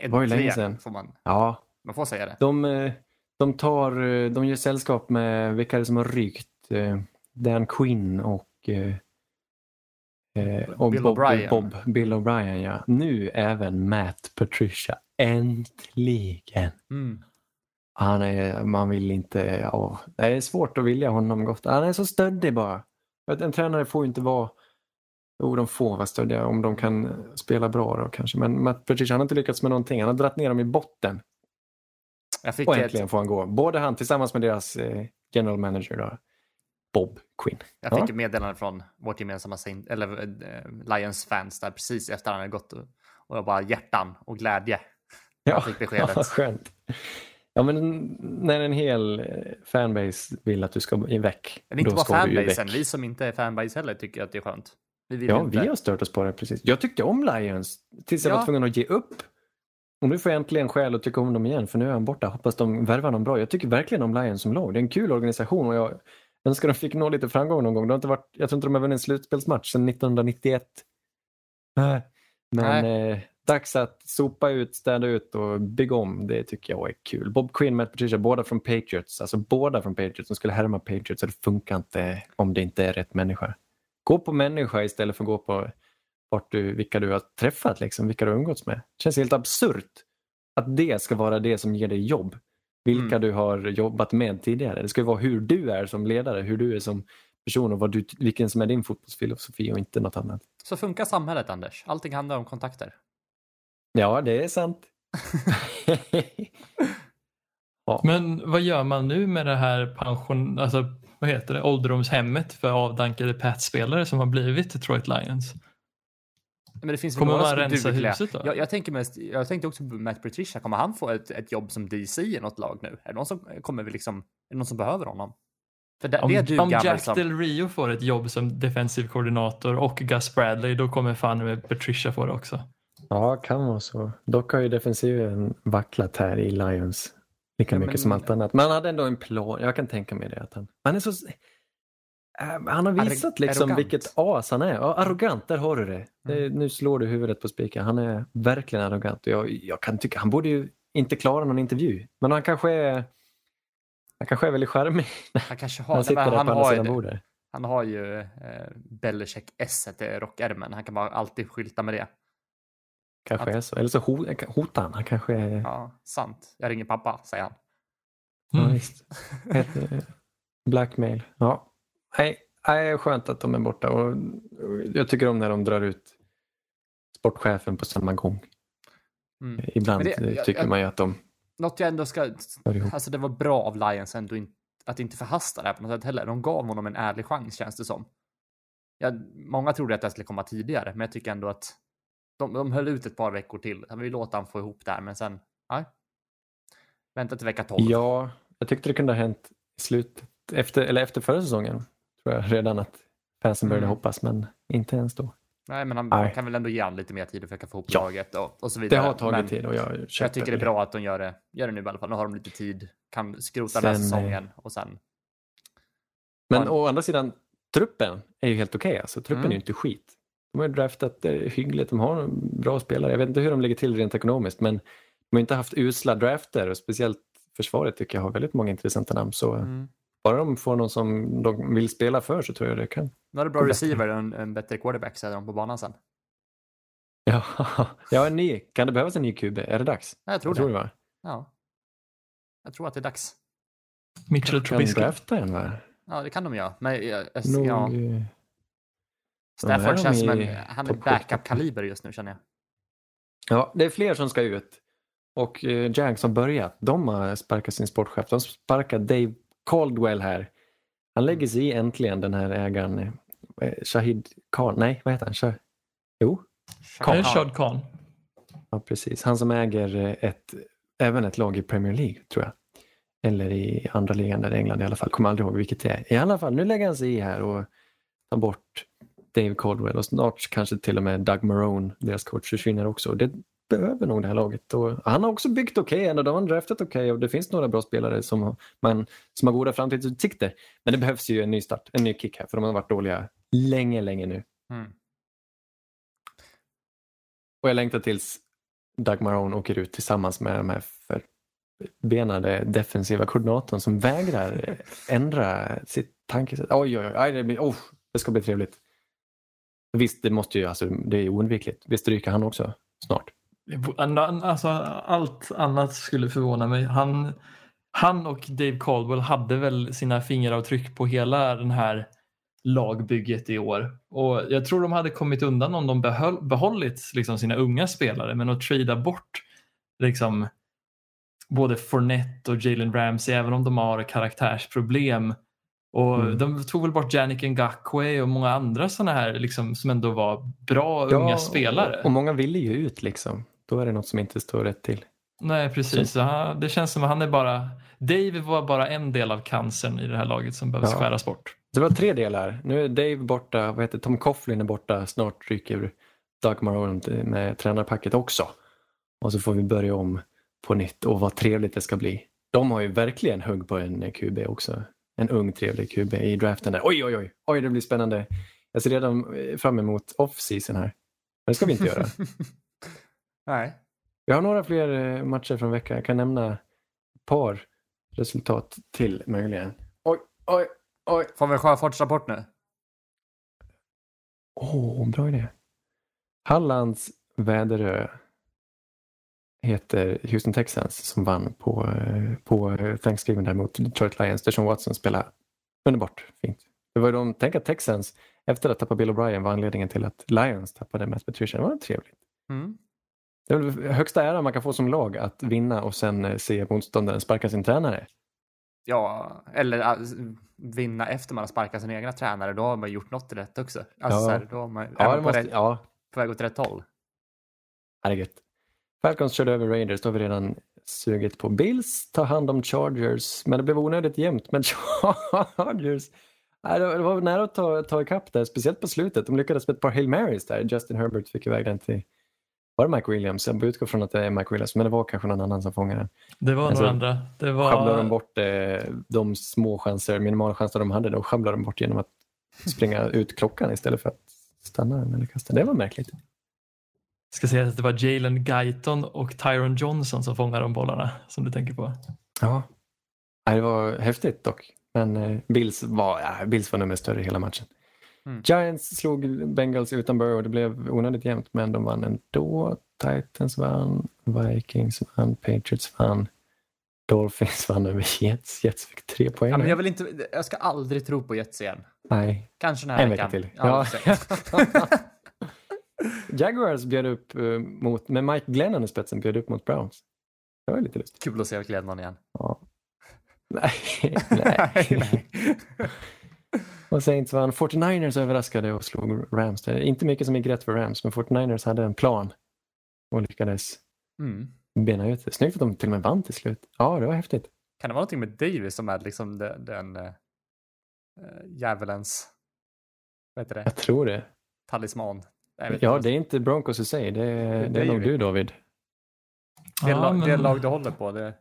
Var ju länge sedan. Får man, Ja, man får säga det. de, eh, de tar, eh, de gör sällskap med vilka är det som har rykt? Eh, Dan Quinn och, och Bill Bob. Bob, Bill O'Brien. Ja. Nu även Matt Patricia. Äntligen! Mm. Han är, man vill inte, ja, det är svårt att vilja honom gott. Han är så stöddig bara. En tränare får ju inte vara, jo de får vara stöddiga om de kan spela bra då kanske. Men Matt Patricia han har inte lyckats med någonting. Han har dragit ner dem i botten. Och ett, äntligen får han gå. Både han tillsammans med deras eh, general manager då, Bob Quinn. jag fick Ja. ett meddelande från vårt gemensamma Saint, eller, eh, Lions-fans där precis efter han hade gått. Och, och jag bara hjärtan och glädje. Jag fick beskedet. Ja, skönt. Ja, men när en hel eh, fanbase vill att du ska iväck, Men inte då bara fanbasen, väck. vi som inte är fanbase heller tycker att det är skönt. Vi Ja, inte. vi har stört oss på det precis. Jag tyckte om Lions tills jag Ja. var tvungen att ge upp. Och nu får jag äntligen skäl att tycka om dem igen för nu är han borta. Hoppas de värvar någon bra. Jag tycker verkligen om Lions som lag. Det är en kul organisation och jag önskar de fick nå lite framgång någon gång. Det har inte varit, jag tror inte de har vunnit en slutspelsmatch sedan 1991. Nej. Men eh, dags att sopa ut, städa ut och bygga om. Det tycker jag är kul. Bob Quinn, Matt Patricia, båda från Patriots. Alltså båda från Patriots. De skulle härma Patriots och det funkar inte om det inte är rätt människa. Gå på människa istället för att gå på vart du, vilka du har träffat, liksom, vilka du har umgåtts med. Det känns helt absurt att det ska vara det som ger dig jobb. Vilka Mm. du har jobbat med tidigare. Det ska ju vara hur du är som ledare, hur du är som person och vad du, vilken som är din fotbollsfilosofi och inte något annat. Så funkar samhället, Anders. Allting handlar om kontakter. Ja, det är sant. Men vad gör man nu med det här pension, alltså, vad heter det, ålderdomshemmet för avdankade Pats-spelare som har blivit Detroit Lions? Men det finns Kommer några man rensa huset då? Jag, jag, tänker mest, jag tänkte också på Matt Patricia. Kommer han få ett, ett jobb som DC i något lag nu? Är det någon som, kommer vi liksom, är det någon som behöver honom? För det, Om, det duger om Jack som... Del Rio får ett jobb som defensiv koordinator och Gus Bradley, då kommer fan med Patricia få det också. Ja, kan vara så. Dock har ju defensiven vacklat här i Lions lika Ja, mycket men- som allt annat. Men han hade ändå en plan. Jag kan tänka mig det. Att han, han är så... Äh, Han har visat liksom vilket as han är. Ja, arrogant, där har du det. det. Nu slår du huvudet på spiken. Han är verkligen arrogant. Jag, jag kan tycka, han borde ju inte klara någon intervju. Men han kanske är, han kanske är väldigt charmig Han kanske har... han sitter nej, där han, på andra sidan det. bordet. han har ju eh, Belichick S i rockärmen. Han kan bara alltid skylta med det. Kanske Att- är så. Eller så ho- hotar han. Han kanske är... Ja, sant. Jag ringer pappa, säger han. Ja, Mm. visst. Ett, eh, Blackmail. Ja. Nej, nej, skönt att de är borta. Och, jag tycker om när de drar ut sportchefen på samma gång. Mm. Ibland det- jag- tycker jag- man ju att de Något jag ändå ska... Alltså det var bra av Lions ändå att inte förhasta det här på något sätt heller. De gav honom en ärlig chans känns det som. Ja, många trodde att det skulle komma tidigare, men jag tycker ändå att de, de höll ut ett par veckor till. Jag vill låta han få ihop det här, men sen, nej. Vänta till vecka 12. Ja, jag tyckte det kunde ha hänt i slutet, efter, eller efter förra säsongen. Tror jag redan att fansen började Mm. hoppas, men inte ens då. Nej, men han Nej. kan väl ändå ge han lite mer tid för att försöka få ihop Ja. laget och, och så Det vidare. har tagit men tid och jag Jag tycker det är bra att de gör det, gör det nu i alla fall. Nu har de lite tid, kan skrota den här eh, säsongen och sen. Men å andra sidan, truppen är ju helt okej. alltså. Truppen Mm. är ju inte skit. De har ju draftat eh, hyggligt, de har bra spelare. Jag vet inte hur de ligger till rent ekonomiskt men de har inte haft usla drafter och speciellt försvaret tycker jag har väldigt många intressanta namn. Så Mm. bara de får någon som de vill spela för så tror jag det kan. Nu har du bra receiver och en, en bättre quarterback så är de på banan sen. Ja, ja en ny. Kan det behövas en ny QB? Är det dags? Ja, jag tror jag tror det. det va? Ja. Jag tror att det är dags. Mitchell Kan Trubisky. drafta en va? Ja, det kan de göra. Men jag, jag, Nog, ja, eh, Stafford känns som en, han är backup-kaliber just nu känner jag. Ja, det är fler som ska ut. Och eh, Jags har börjat. De har sparkat sin sportchef. De sparkar Dave Caldwell här. Han lägger sig i äntligen den här ägaren. eh, Shahid Khan. Nej, vad heter han? Shah... Jo, är Shad Khan. ja, precis. Han som äger eh, ett, även ett lag i Premier League, tror jag. Eller i andra ligan där i England i alla fall. Kommer aldrig ihåg vilket det är. I alla fall, nu lägger han sig i här och tar bort Dave Caldwell och snart kanske till och med Doug Marone, deras coach, försvinner också. Det behöver nog det här laget. Och han har också byggt okej, okay, de har draftat okej och det finns några bra spelare som, har- man, som har goda framtidsutsikter. Men det behövs ju en ny start, en ny kick här, för de har varit dåliga länge, länge nu. Mm. Och jag längtar tills Doug Marone åker ut tillsammans med de här förbenade defensiva koordinatorn som vägrar ändra sitt tankesätt. Oj, oj, oj, det, blir, oh, det ska bli trevligt. Visst, det måste ju, alltså, det är oundvikligt. Visst ryker han också snart. Alltså, allt annat skulle förvåna mig. Han, han och Dave Caldwell hade väl sina fingeravtryck på hela den här lagbygget i år. Och Jag tror de hade kommit undan om de behöll, behållit liksom sina unga spelare men att trada bort liksom, både Fournette och Jalen Ramsey även om de har karaktärsproblem. Och Mm. De tog väl bort Yannick Ngakwe och många andra sådana här liksom, som ändå var bra unga spelare. Och, många ville ju ut liksom. Då är det något som inte står rätt till. Nej, precis. Så han, det känns som att han är bara... Dave var bara en del av cancern i det här laget som behövs Ja. skäras bort. Det var tre delar. Nu är Dave borta, vad heter Tom Coughlin är borta, snart ryker Doug Marone med tränarpacket också. Och så får vi börja om på nytt och vad trevligt det ska bli. De har ju verkligen hugg på en QB också. En ung trevlig QB i draften där. Oj, oj, oj, oj, det blir spännande. Jag ser redan eh, fram emot off-season här. Men det ska vi inte göra. Nej. Vi har några fler eh, matcher från veckan. Jag kan nämna ett par resultat till möjligen. Oj, oj, oj. Får vi Sjöfarts rapport nu? Åh, bra idé. Hallands Väderö heter Houston Texans som vann på, eh, på eh, Thanksgiving där mot Detroit Lions. Deshaun Watson spelade underbart fint. Det var de, tänk att Texans efter att tappa Bill O'Brien var anledningen till att Lions tappade Matt Patricia. Det var trevligt. Mm. Det är väl högsta ära man kan få som lag att vinna och sen eh, se motståndaren sparka sin tränare. Ja, eller äh, vinna efter man har sparkat sin egna tränare. Då har man gjort något rätt också. Alltså, Ja. här, då har man, är Ja, man det på, måste, rätt, ja, på väg åt rätt håll. Ja, det är gött. Falcons körde över Raiders, då har vi redan sugit på Bills, ta hand om Chargers, men det blev onödigt jämnt med Chargers. Det var nära att ta, ta ikapp där, speciellt på slutet. De lyckades med ett par Hail Marys där. Justin Herbert fick iväg den till, var det Mike Williams? Jag utgår från att det är Mike Williams, men det var kanske någon annan som fångade den. Det var Alltså, några andra. Det Sjabblade de var... bort eh, de små chanser, minimala chanser de hade, då sjabblade de bort genom att springa ut klockan istället för att stanna den eller kasta. Det var märkligt. Ska säga att det var Jalen Guyton och Tyron Johnson som fångade de bollarna som du tänker på. Ja, det var häftigt dock. Men eh, Bills var, ja, Bills var nummer större i hela matchen. Mm. Giants slog Bengals utan Burrow. Det blev onödigt jämnt men de vann ändå. Titans vann, Vikings vann, Patriots vann, Dolphins vann över Jets. Jets fick tre poäng. Ja, men jag, vill inte, jag ska aldrig tro på Jets igen. Nej, Kanske den här en vecka veckan. till. Ja. Jaguars bjöd upp eh, mot, med Mike Glennon i spetsen, bjöd upp mot Browns. Det var lite lustigt. Kul att se Glennon igen. Ja. Nej, nej. nej. Och Saints vann. 49ers överraskade och slog Rams. Det är inte mycket som gick rätt för Rams, men 49ers hade en plan och lyckades Mm. bena ut det. Snyggt att de till och med vann till slut. Ja, det var häftigt. Kan det vara någonting med Davis som är liksom den, den äh, djävulens vad heter det? Jag tror det. talisman? Ja, det är inte Broncos i sig. Det är, det Det är nog du David. det, Ja, lag, det men- lag du håller på. Det,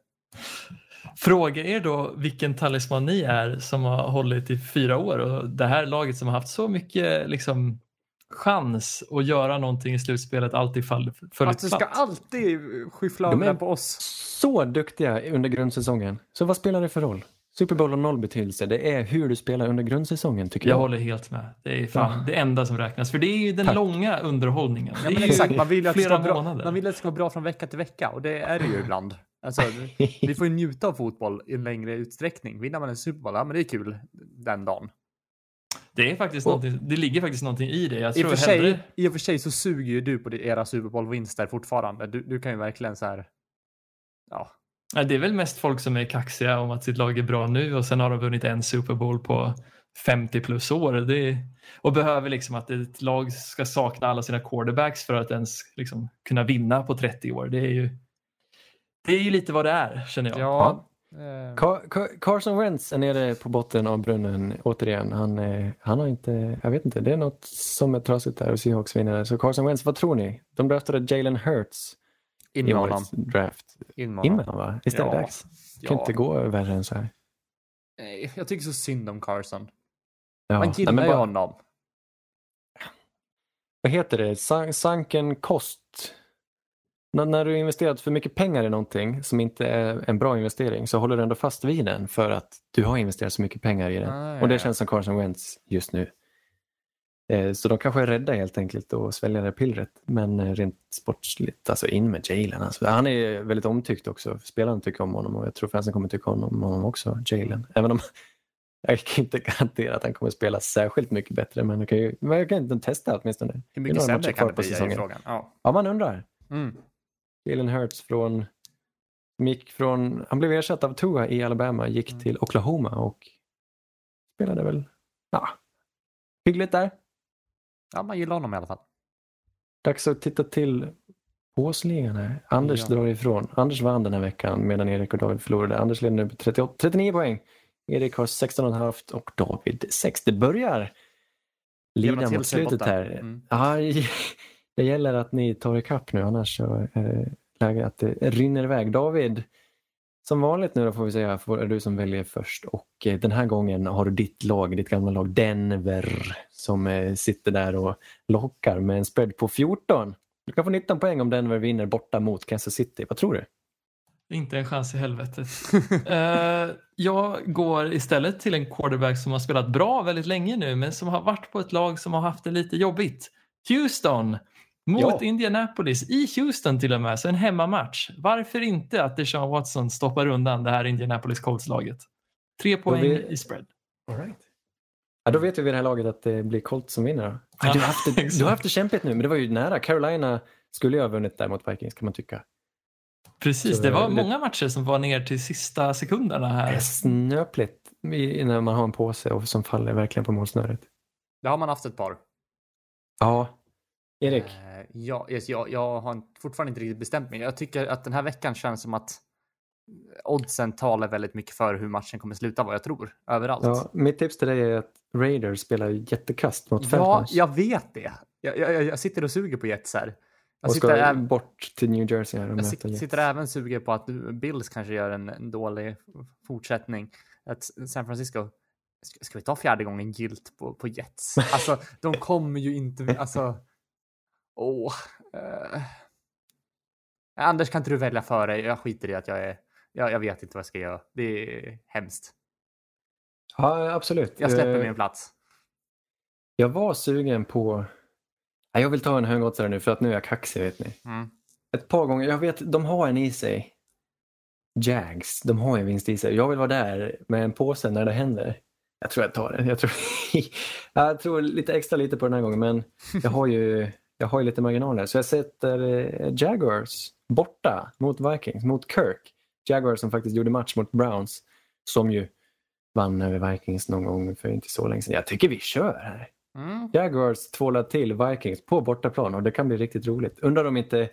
Fråga er då vilken talisman ni är som har hållit i fyra år och det här laget som har haft så mycket liksom, chans att göra någonting i slutspelet alltid fall, föll Fast du ska alltid skyffla den på oss. Så duktiga under grundsäsongen. Så vad spelar det för roll? Super Bowl har noll betydelse. Det är hur du spelar under grundsäsongen tycker jag. Jag håller helt med. Det är fan Ja. det enda som räknas. För det är ju den Tack. långa underhållningen. Ja, det är men ju exakt, man vill ju att det ska flera vara bra, månader. man vill att det ska vara bra från vecka till vecka och det är det ju ibland. Alltså, vi får ju njuta av fotboll i en längre utsträckning. Vinner man en Super Bowl, ja men det är kul den dagen. Det är faktiskt Och- det ligger faktiskt någonting i det. Jag I och, tror för sig, hellre, I och för sig så suger ju du på era Super Bowl-vinster fortfarande. Du, du kan ju verkligen så här. Ja, Ja, det är väl mest folk som är kaxiga om att sitt lag är bra nu och sen har de vunnit en Super Bowl på 50 plus år. Det är, och behöver liksom att ett lag ska sakna alla sina quarterbacks för att ens liksom kunna vinna på 30 år. Det är ju, det är ju lite vad det är känner jag. ja. eh, Car- Car- Carson Wentz är nere på botten av brunnen återigen. Han, han har inte, jag vet inte, det är något som är trasigt där och Seahawks vinner. Så Carson Wentz, vad tror ni? De draftade Jalen Hurts in i med honom. draft. In med In honom. med honom va? Istället Ja. dags. Det kan Ja. inte gå värre än så här. Nej, Jag tycker så synd om Carson. Ja. Man nej, gillar men ju bara- honom. Vad heter det? Sun- Sunken kost. N- när du har investerat för mycket pengar i någonting som inte är en bra investering så håller du ändå fast vid den för att du har investerat så mycket pengar i den. Ah, ja, Och det känns som Carson Wentz just nu. Eh, Så de kanske är rädda helt enkelt och svälja det pillret. Men eh, rent sportsligt, alltså in med Jalen. Alltså, han är väldigt omtyckt också. Spelarna tycker om honom och jag tror fansen kommer tycka om honom också, Jalen. Även om jag kan inte garantera att han kommer spela särskilt mycket bättre. Men jag kan ju jag kan inte testa åtminstone. Hur mycket sämre kan det på bli säsongen. frågan. Ja. Ja, man undrar. Mm. Jalen Hurts från, gick från, han blev ersatt av Tua i Alabama, gick Mm. till Oklahoma och spelade väl, ja, hyggligt där. Ja, man gillar honom i alla fall. Dags att titta till påsligan här. Anders Ja. drar ifrån. Anders vann den här veckan medan Erik och David förlorade. Anders leder nu på 38, 39 poäng. Erik har 16,5 och David 6. Det börjar lida mot slutet här. Mm. Ja, det gäller att ni tar ikapp nu annars så är det läge att det rinner iväg. David, som vanligt nu då får vi säga, får- är du som väljer först och eh, den här gången har du ditt lag, ditt gamla lag Denver som eh, sitter där och lockar med en spread på 14. Du kan få 19 poäng om Denver vinner borta mot Kansas City. Vad tror du? Inte en chans i helvetet. uh, eh, jag går istället till en quarterback som har spelat bra väldigt länge nu men som har varit på ett lag som har haft det lite jobbigt. Houston mot Ja. Indianapolis i Houston till och med, så en hemmamatch. Varför inte att Deshaun Watson stoppar undan det här Indianapolis Colts-laget? Tre poäng vi- i spread. All right. Ja, då vet vi vid det här laget att det blir Colts som vinner. Ja, du, har haft det, du har haft det kämpigt nu, men det var ju nära. Carolina skulle ju ha vunnit där mot Vikings kan man tycka. Precis, Så det var det- många matcher som var ner till sista sekunderna Det här. är snöpligt när man har en påse och som faller verkligen på målsnöret. Det har man haft ett par. Ja. Erik? Eh, ja, jag, jag har fortfarande inte riktigt bestämt mig. Jag tycker att den här veckan känns som att oddsen talar väldigt mycket för hur matchen kommer sluta vad jag tror. Överallt. Ja, mitt tips till dig är att Raiders spelar jättekast mot Ja, Falcons. jag vet det. Jag, jag, jag sitter och suger på Jets här. Jag och sitter, ska även, bort till New Jersey här och jag sitter, Jets. sitter även suger på att Bills kanske gör en, en dålig fortsättning. Att San Francisco, ska, ska vi ta fjärde gången gilt på, på Jets? Alltså, de kommer ju inte, alltså, åh. eh. Anders, kan inte du välja före? Jag skiter i att jag är, jag, jag vet inte vad jag ska göra. Det är hemskt. Ja, absolut. Jag släpper Eh, min plats. Jag var sugen på... Ja, Jag vill ta en högoddsare nu för att nu är jag kaxig vet ni. Mm. Ett par gånger, jag vet, de har en i sig. Jags, de har en vinst i sig. Jag vill vara där med en påse när det händer. Jag tror jag tar det. Jag tror, jag tror lite extra lite på den här gången men jag har ju, jag har ju lite marginaler. Så jag sätter eh, Jaguars borta mot Vikings, mot Kirk. Jaguars som faktiskt gjorde match mot Browns som ju vann över Vikings någon gång för inte så länge sedan. Jag tycker vi kör här. Mm. Jaguars tvålar till Vikings på bortaplan och det kan bli riktigt roligt. Undrar om inte,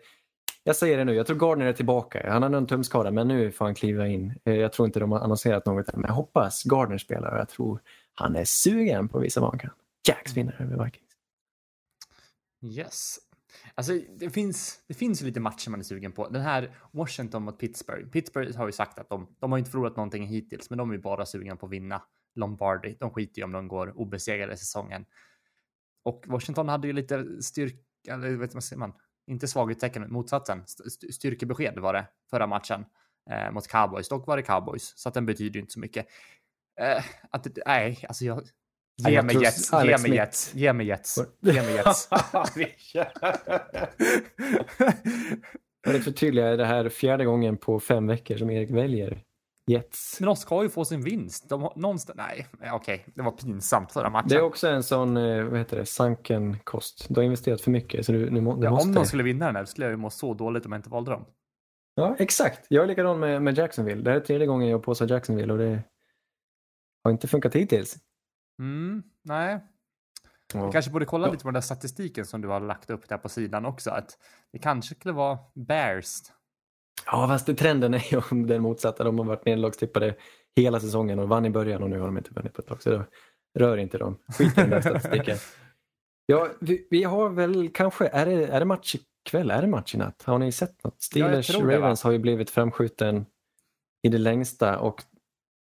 jag säger det nu, jag tror Gardner är tillbaka. Han har en tumskada men nu får han kliva in. Eh, Jag tror inte de har annonserat något än, men jag hoppas Gardner spelar och jag tror han är sugen på att visa vad han kan. Jacks vinner över Vikings. Yes. Alltså, det finns, det finns ju lite matcher man är sugen på. Den här Washington mot Pittsburgh. Pittsburgh har ju sagt att de, de har inte förlorat någonting hittills, men de är ju bara sugna på att vinna Lombardi. De skiter ju om de går obesegrade i säsongen. Och Washington hade ju lite styrka, eller vet vad säger man? Inte svaghetstecken, motsatsen. Styrkebesked var det förra matchen eh, mot cowboys. Dock var det cowboys, så att den betyder ju inte så mycket. Eh, att, det- nej, alltså jag... Ge mig Jets, ge mig Jets, ge mig Jets, ge mig Jets. Jag vill förtydliga, är det här fjärde gången på fem veckor som Erik väljer Jets. Men de ska ju få sin vinst. De har någonstans... Nej, okej, det var pinsamt förra matchen. Det är också en sån, eh, vad heter det, sunken kost. Du har investerat för mycket så du, nu, må- du ja, måste... Om de skulle vinna den här skulle jag ju må så dåligt om jag inte valde dem. Ja, exakt. Jag är likadan med, med Jacksonville. Det här är tredje gången jag påstår Jacksonville och det har inte funkat hittills. Mm, nej. Ja. Vi kanske borde kolla Ja. lite på den där statistiken som du har lagt upp där på sidan också. Att det kanske skulle vara Bears. Ja, fast det, trenden är ju den motsatta. De har varit nederlagstippade hela säsongen och vann i början och nu har de inte vunnit på ett tag. Så då, rör inte dem. Skit i den där statistiken. Ja, vi, vi har väl kanske, är det, är det match ikväll? Är det match i natt? Har ni sett något? Ja, Steelers det, va? Ravens har ju blivit framskjuten i det längsta och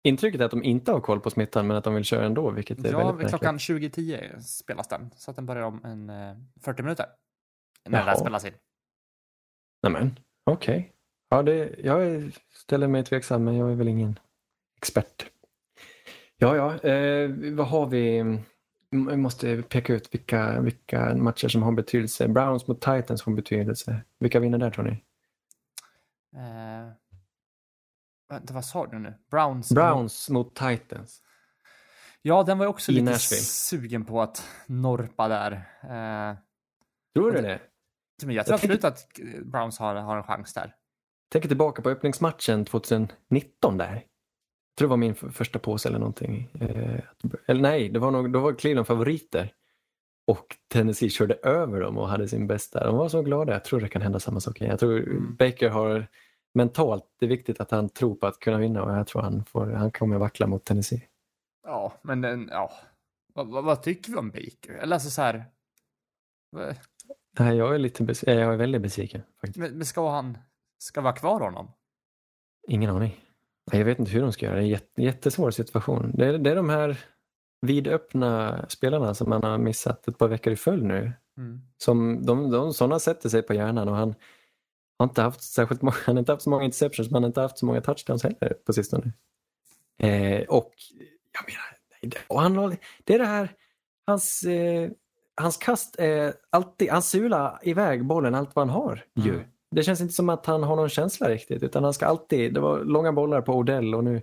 intrycket är att de inte har koll på smittan men att de vill köra ändå, vilket är Ja, väldigt märkligt. klockan 20.10 spelas den. Så att den börjar om en eh, 40 minuter. När den Jaha. spelas in. Nämen, okej. Ja, det, jag ställer mig tveksam, men jag är väl ingen expert. Ja, ja, eh, vad har vi? Vi måste peka ut vilka, vilka matcher som har betydelse. Browns mot Titans har betydelse. Vilka vinner där tror ni? Eh, vänta, vad sa du nu? Browns? Browns mot Titans. Ja, den var jag också I lite Nashville. sugen på att norpa där. Eh, Tror du det? men jag tror Jag tänker- absolut att eh, Browns har, har en chans där. Tänker tillbaka på öppningsmatchen 2019 där. Jag tror det var min första påse eller någonting. Eh, eller nej, det var nog, då var Cleveland favoriter. Och Tennessee körde över dem och hade sin bästa. De var så glada. Jag tror det kan hända samma sak igen. Jag tror Mm. Baker har mentalt, det är viktigt att han tror på att kunna vinna och jag tror han, får, han kommer vackla mot Tennessee. Ja, men den, ja. Vad, vad, vad tycker vi om Baker? Eller alltså så här. Nej, jag är lite bes- eh, jag är väldigt besviken. Faktiskt. Men, men ska han, ska vi ha kvar honom? Ingen aning. Jag vet inte hur de ska göra. Det är en jätte, jättesvår situation. Det är, det är de här vidöppna spelarna som man har missat ett par veckor i följd nu. Mm. Som de, de, sådana sätter sig på hjärnan och han har inte haft särskilt många, han har inte haft så många interceptions men han har inte haft så många touchdowns heller på sistone. Eh, och jag menar, och han det är det här, hans, eh, hans kast är alltid, han sular iväg bollen allt vad han har ju. Mm. Det känns inte som att han har någon känsla riktigt utan han ska alltid, det var långa bollar på Odell och nu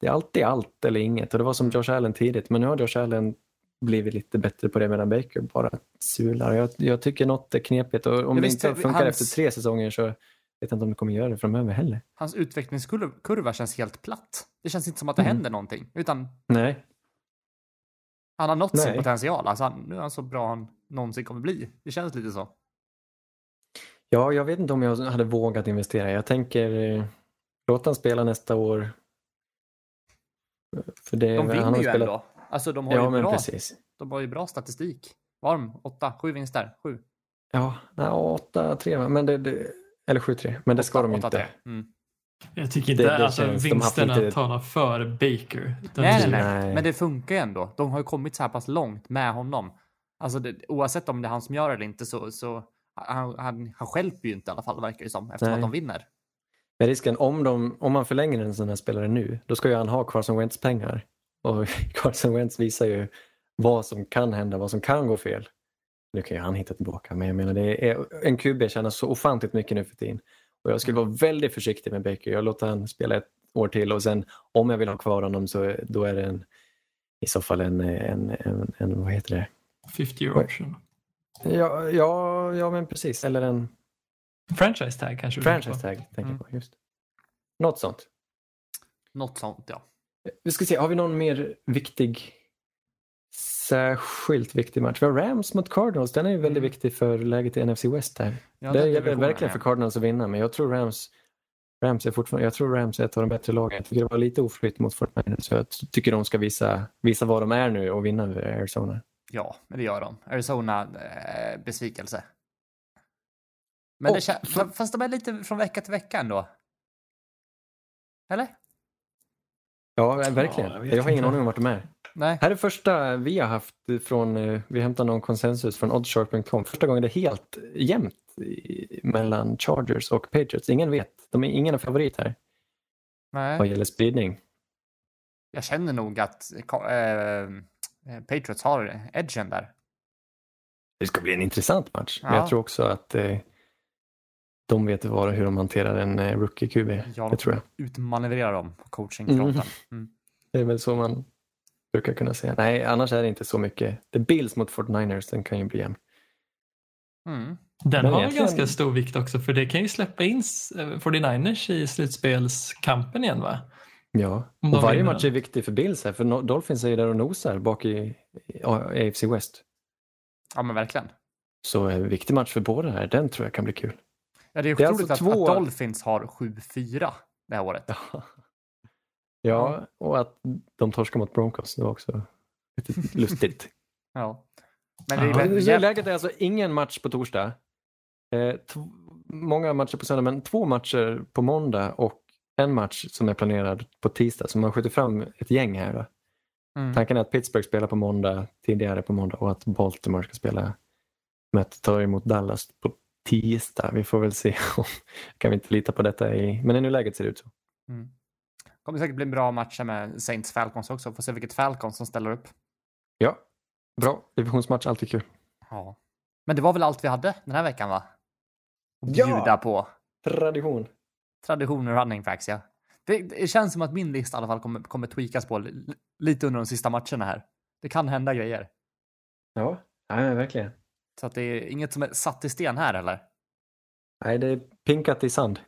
det är alltid allt eller inget och det var som Josh Allen tidigt men nu har Josh Allen blivit lite bättre på det medan Baker bara sular. Jag, jag tycker något är knepigt och om Ja, det inte funkar hans- efter tre säsonger så vet jag inte om det kommer göra det framöver heller. Hans utvecklingskurva känns helt platt. Det känns inte som att det Mm. händer någonting. Utan Nej, han har nått sin Nej. potential. Alltså han, nu är han så bra han någonsin kommer bli. Det känns lite så. ja, jag vet inte om jag hade vågat investera. Jag tänker eh, låta han spela nästa år. För det, De han vinner har ju spelat- ändå. Alltså de har, Ja, ju men bra, precis. de har ju bra statistik. De? Åtta, sju vinster? Sju? Ja, nej, 8-3 va? men det, det, eller 7-3, men det ska Åtta- de åtta, inte. tre. Mm. Jag tycker inte Det- det alltså, känns- vinsterna lite- talar för Baker. Nej, nej, nej, Nej. Men det funkar ju ändå. De har ju kommit så här pass långt med honom. Alltså det, oavsett om det är han som gör det eller inte så, så han, han, han stjälper ju inte i alla fall verkar det som eftersom Nej. att de vinner. Men risken, om, de, om man förlänger en sån här spelare nu, då ska ju han ha Carson Wentz pengar. Och Carson Wentz visar ju vad som kan hända, vad som kan gå fel. Nu kan ju han hitta tillbaka, men jag menar det är, en QB tjänar så ofantligt mycket nu för tiden. Och jag skulle vara väldigt försiktig med Baker. Jag låter han spela ett år till och sen om jag vill ha kvar honom så då är det en, i så fall en, en, en, en vad heter det? 50 year option. Ja, ja, ja men precis. Eller en Franchise tag kanske franchise tag. Tänker Mm. på, just. Något sånt. Något sånt ja. Vi ska se, har vi någon mer viktig, särskilt viktig match? Vi har Rams mot Cardinals, den är ju väldigt Mm. viktig för läget i NFC West här. ja det gäller verkligen ja. för Cardinals att vinna, men jag tror Rams, Rams är fortfarande, jag tror Rams är ett av de bättre lagen. Jag tycker det var lite oflytt mot 49 så jag tycker de ska visa, visa vad de är nu och vinna över Arizona. Ja, men det gör de. Arizona, eh, besvikelse. Men Och det Fast de är lite från vecka till vecka ändå. Eller? Ja, verkligen. Ja, jag jag, har ingen aning om vart de är. Nej. Här är första vi har haft från, eh, vi hämtar någon konsensus från oddsharp.com. Första gången det är helt jämnt mellan Chargers och Patriots. Ingen vet. De är ingen favorit här vad Nej. gäller spridning. Jag känner nog att eh, Patriots har edgen där. Det ska bli en intressant match. Men Ja. jag tror också att eh, de vet vad, hur de hanterar en eh, rookie-QB. Ja, Det tror jag. Utmanövrerar dem på coachingfronten. Mm. Det är väl så man brukar kunna säga. Nej, annars är det inte så mycket. Det är Bills mot 49ers, den kan ju bli jämn. Mm. Den Men har egentligen- ganska stor vikt också för det kan ju släppa in eh, 49ers i slutspelskampen igen va? Ja, och varje match är viktig för Bills här, för Dolphins är ju där och nosar bak i, i AFC West. Ja, men verkligen. Så en viktig match för båda här, den tror jag kan bli kul. Ja, det är Det är otroligt alltså att, två- att Dolphins har 7-4 det här året. Ja. ja, och att de torskar mot Broncos, det var också lite lustigt. Ja. Men det Ja. är jävligt- läget är alltså ingen match på torsdag. Eh, många matcher på söndag, men två matcher på måndag och en match som är planerad på tisdag. Så man skjuter fram ett gäng här. Då. Mm. Tanken är att Pittsburgh spelar på måndag, tidigare på måndag och att Baltimore ska spela mötet tar emot Dallas på tisdag. Vi får väl se om kan vi inte lita på detta i, men i nuläget ser det ut så. Mm. kommer säkert bli en bra match med Saints Falcons också. Får se vilket Falcons som ställer upp. Ja, bra. Divisionsmatch, alltid kul. Ja. Men det var väl allt vi hade den här veckan va? Att Ja! bjuda på. Tradition. Traditioner running backs ja. Det, det känns som att min lista i alla fall kommer, kommer tweakas på li- lite under de sista matcherna här. Det kan hända grejer. Ja, ja verkligen. Så att det är inget som är satt i sten här eller? Nej, det är pinkat i sand.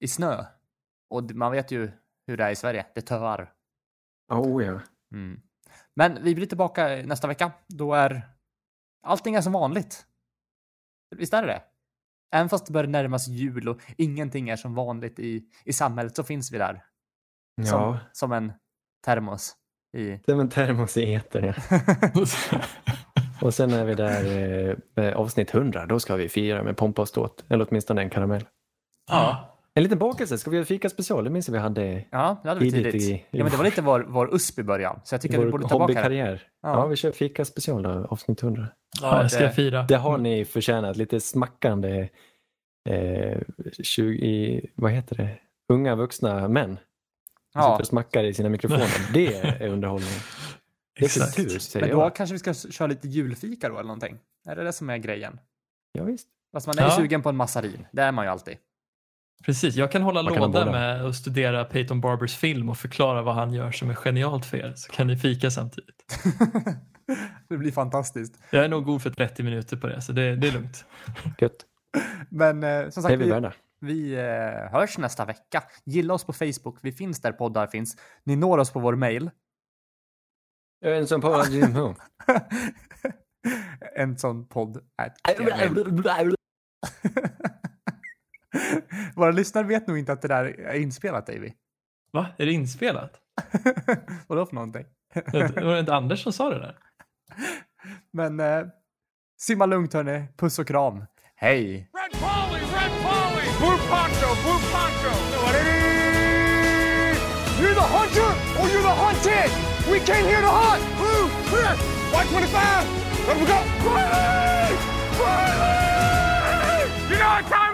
I snö. Och man vet ju hur det är i Sverige. Det töar. Oh ja. Mm. Men vi blir tillbaka nästa vecka. Då är allting är som vanligt. Visst är det det? Även fast det börjar närmas jul och ingenting är som vanligt i, i samhället så finns vi där. Som, Ja, som en termos i... det är en termos i etern. Ja. Och sen är vi där eh, med avsnitt 100. Då ska vi fira med pompa och ståt. Eller åtminstone en karamell. Ja. En liten bakelse. Ska vi göra fika special? Det minns jag vi hade Ja, det hade vi Tidigt tidigt. i- Ja, men det var lite vår, vår USP i början. Så jag tycker i att vi vår borde ta tillbaka det. hobbykarriär. Ja. Ja. vi kör fika special då, avsnitt 100. ja, jag ska det- fira. Det har ni förtjänat. Lite smackande eh, 20, vad heter det? Unga vuxna män. Som Ja, sitter och smackar i sina mikrofoner. Det är underhållning. Det är Exakt. kultur säger men då jag. kanske vi ska köra lite julfika då eller någonting. Är det det som är grejen? Ja, visst. Fast man är ju Ja. sugen på en massarin. Det är man ju alltid. Precis, jag kan hålla Man kan ha låda båda. med att studera Peyton Barbers film och förklara vad han gör som är genialt för er. Så kan ni fika samtidigt. det blir fantastiskt. Jag är nog god för 30 minuter på det, så det, det är lugnt. Gött. Men eh, som Det är sagt, vi vi, värda. vi eh, hörs nästa vecka. Gilla oss på Facebook. Vi finns där poddar finns. Ni når oss på vår mail. En sån på Jim en sån podd. at gmail. Våra lyssnare vet nog inte att det där är inspelat, Davy. Va? Är det inspelat? Vadå för någonting? Det var det inte Anders som sa det där? Men eh, simma lugnt hörni. Puss och kram. Hej! Red Polly, Red Polly! Blue Poncho, Blue Poncho! You're the hunter or you're the hunted! We came here to hunt! Blue, clear! White 25! Let we go! Riley! Riley! You know what time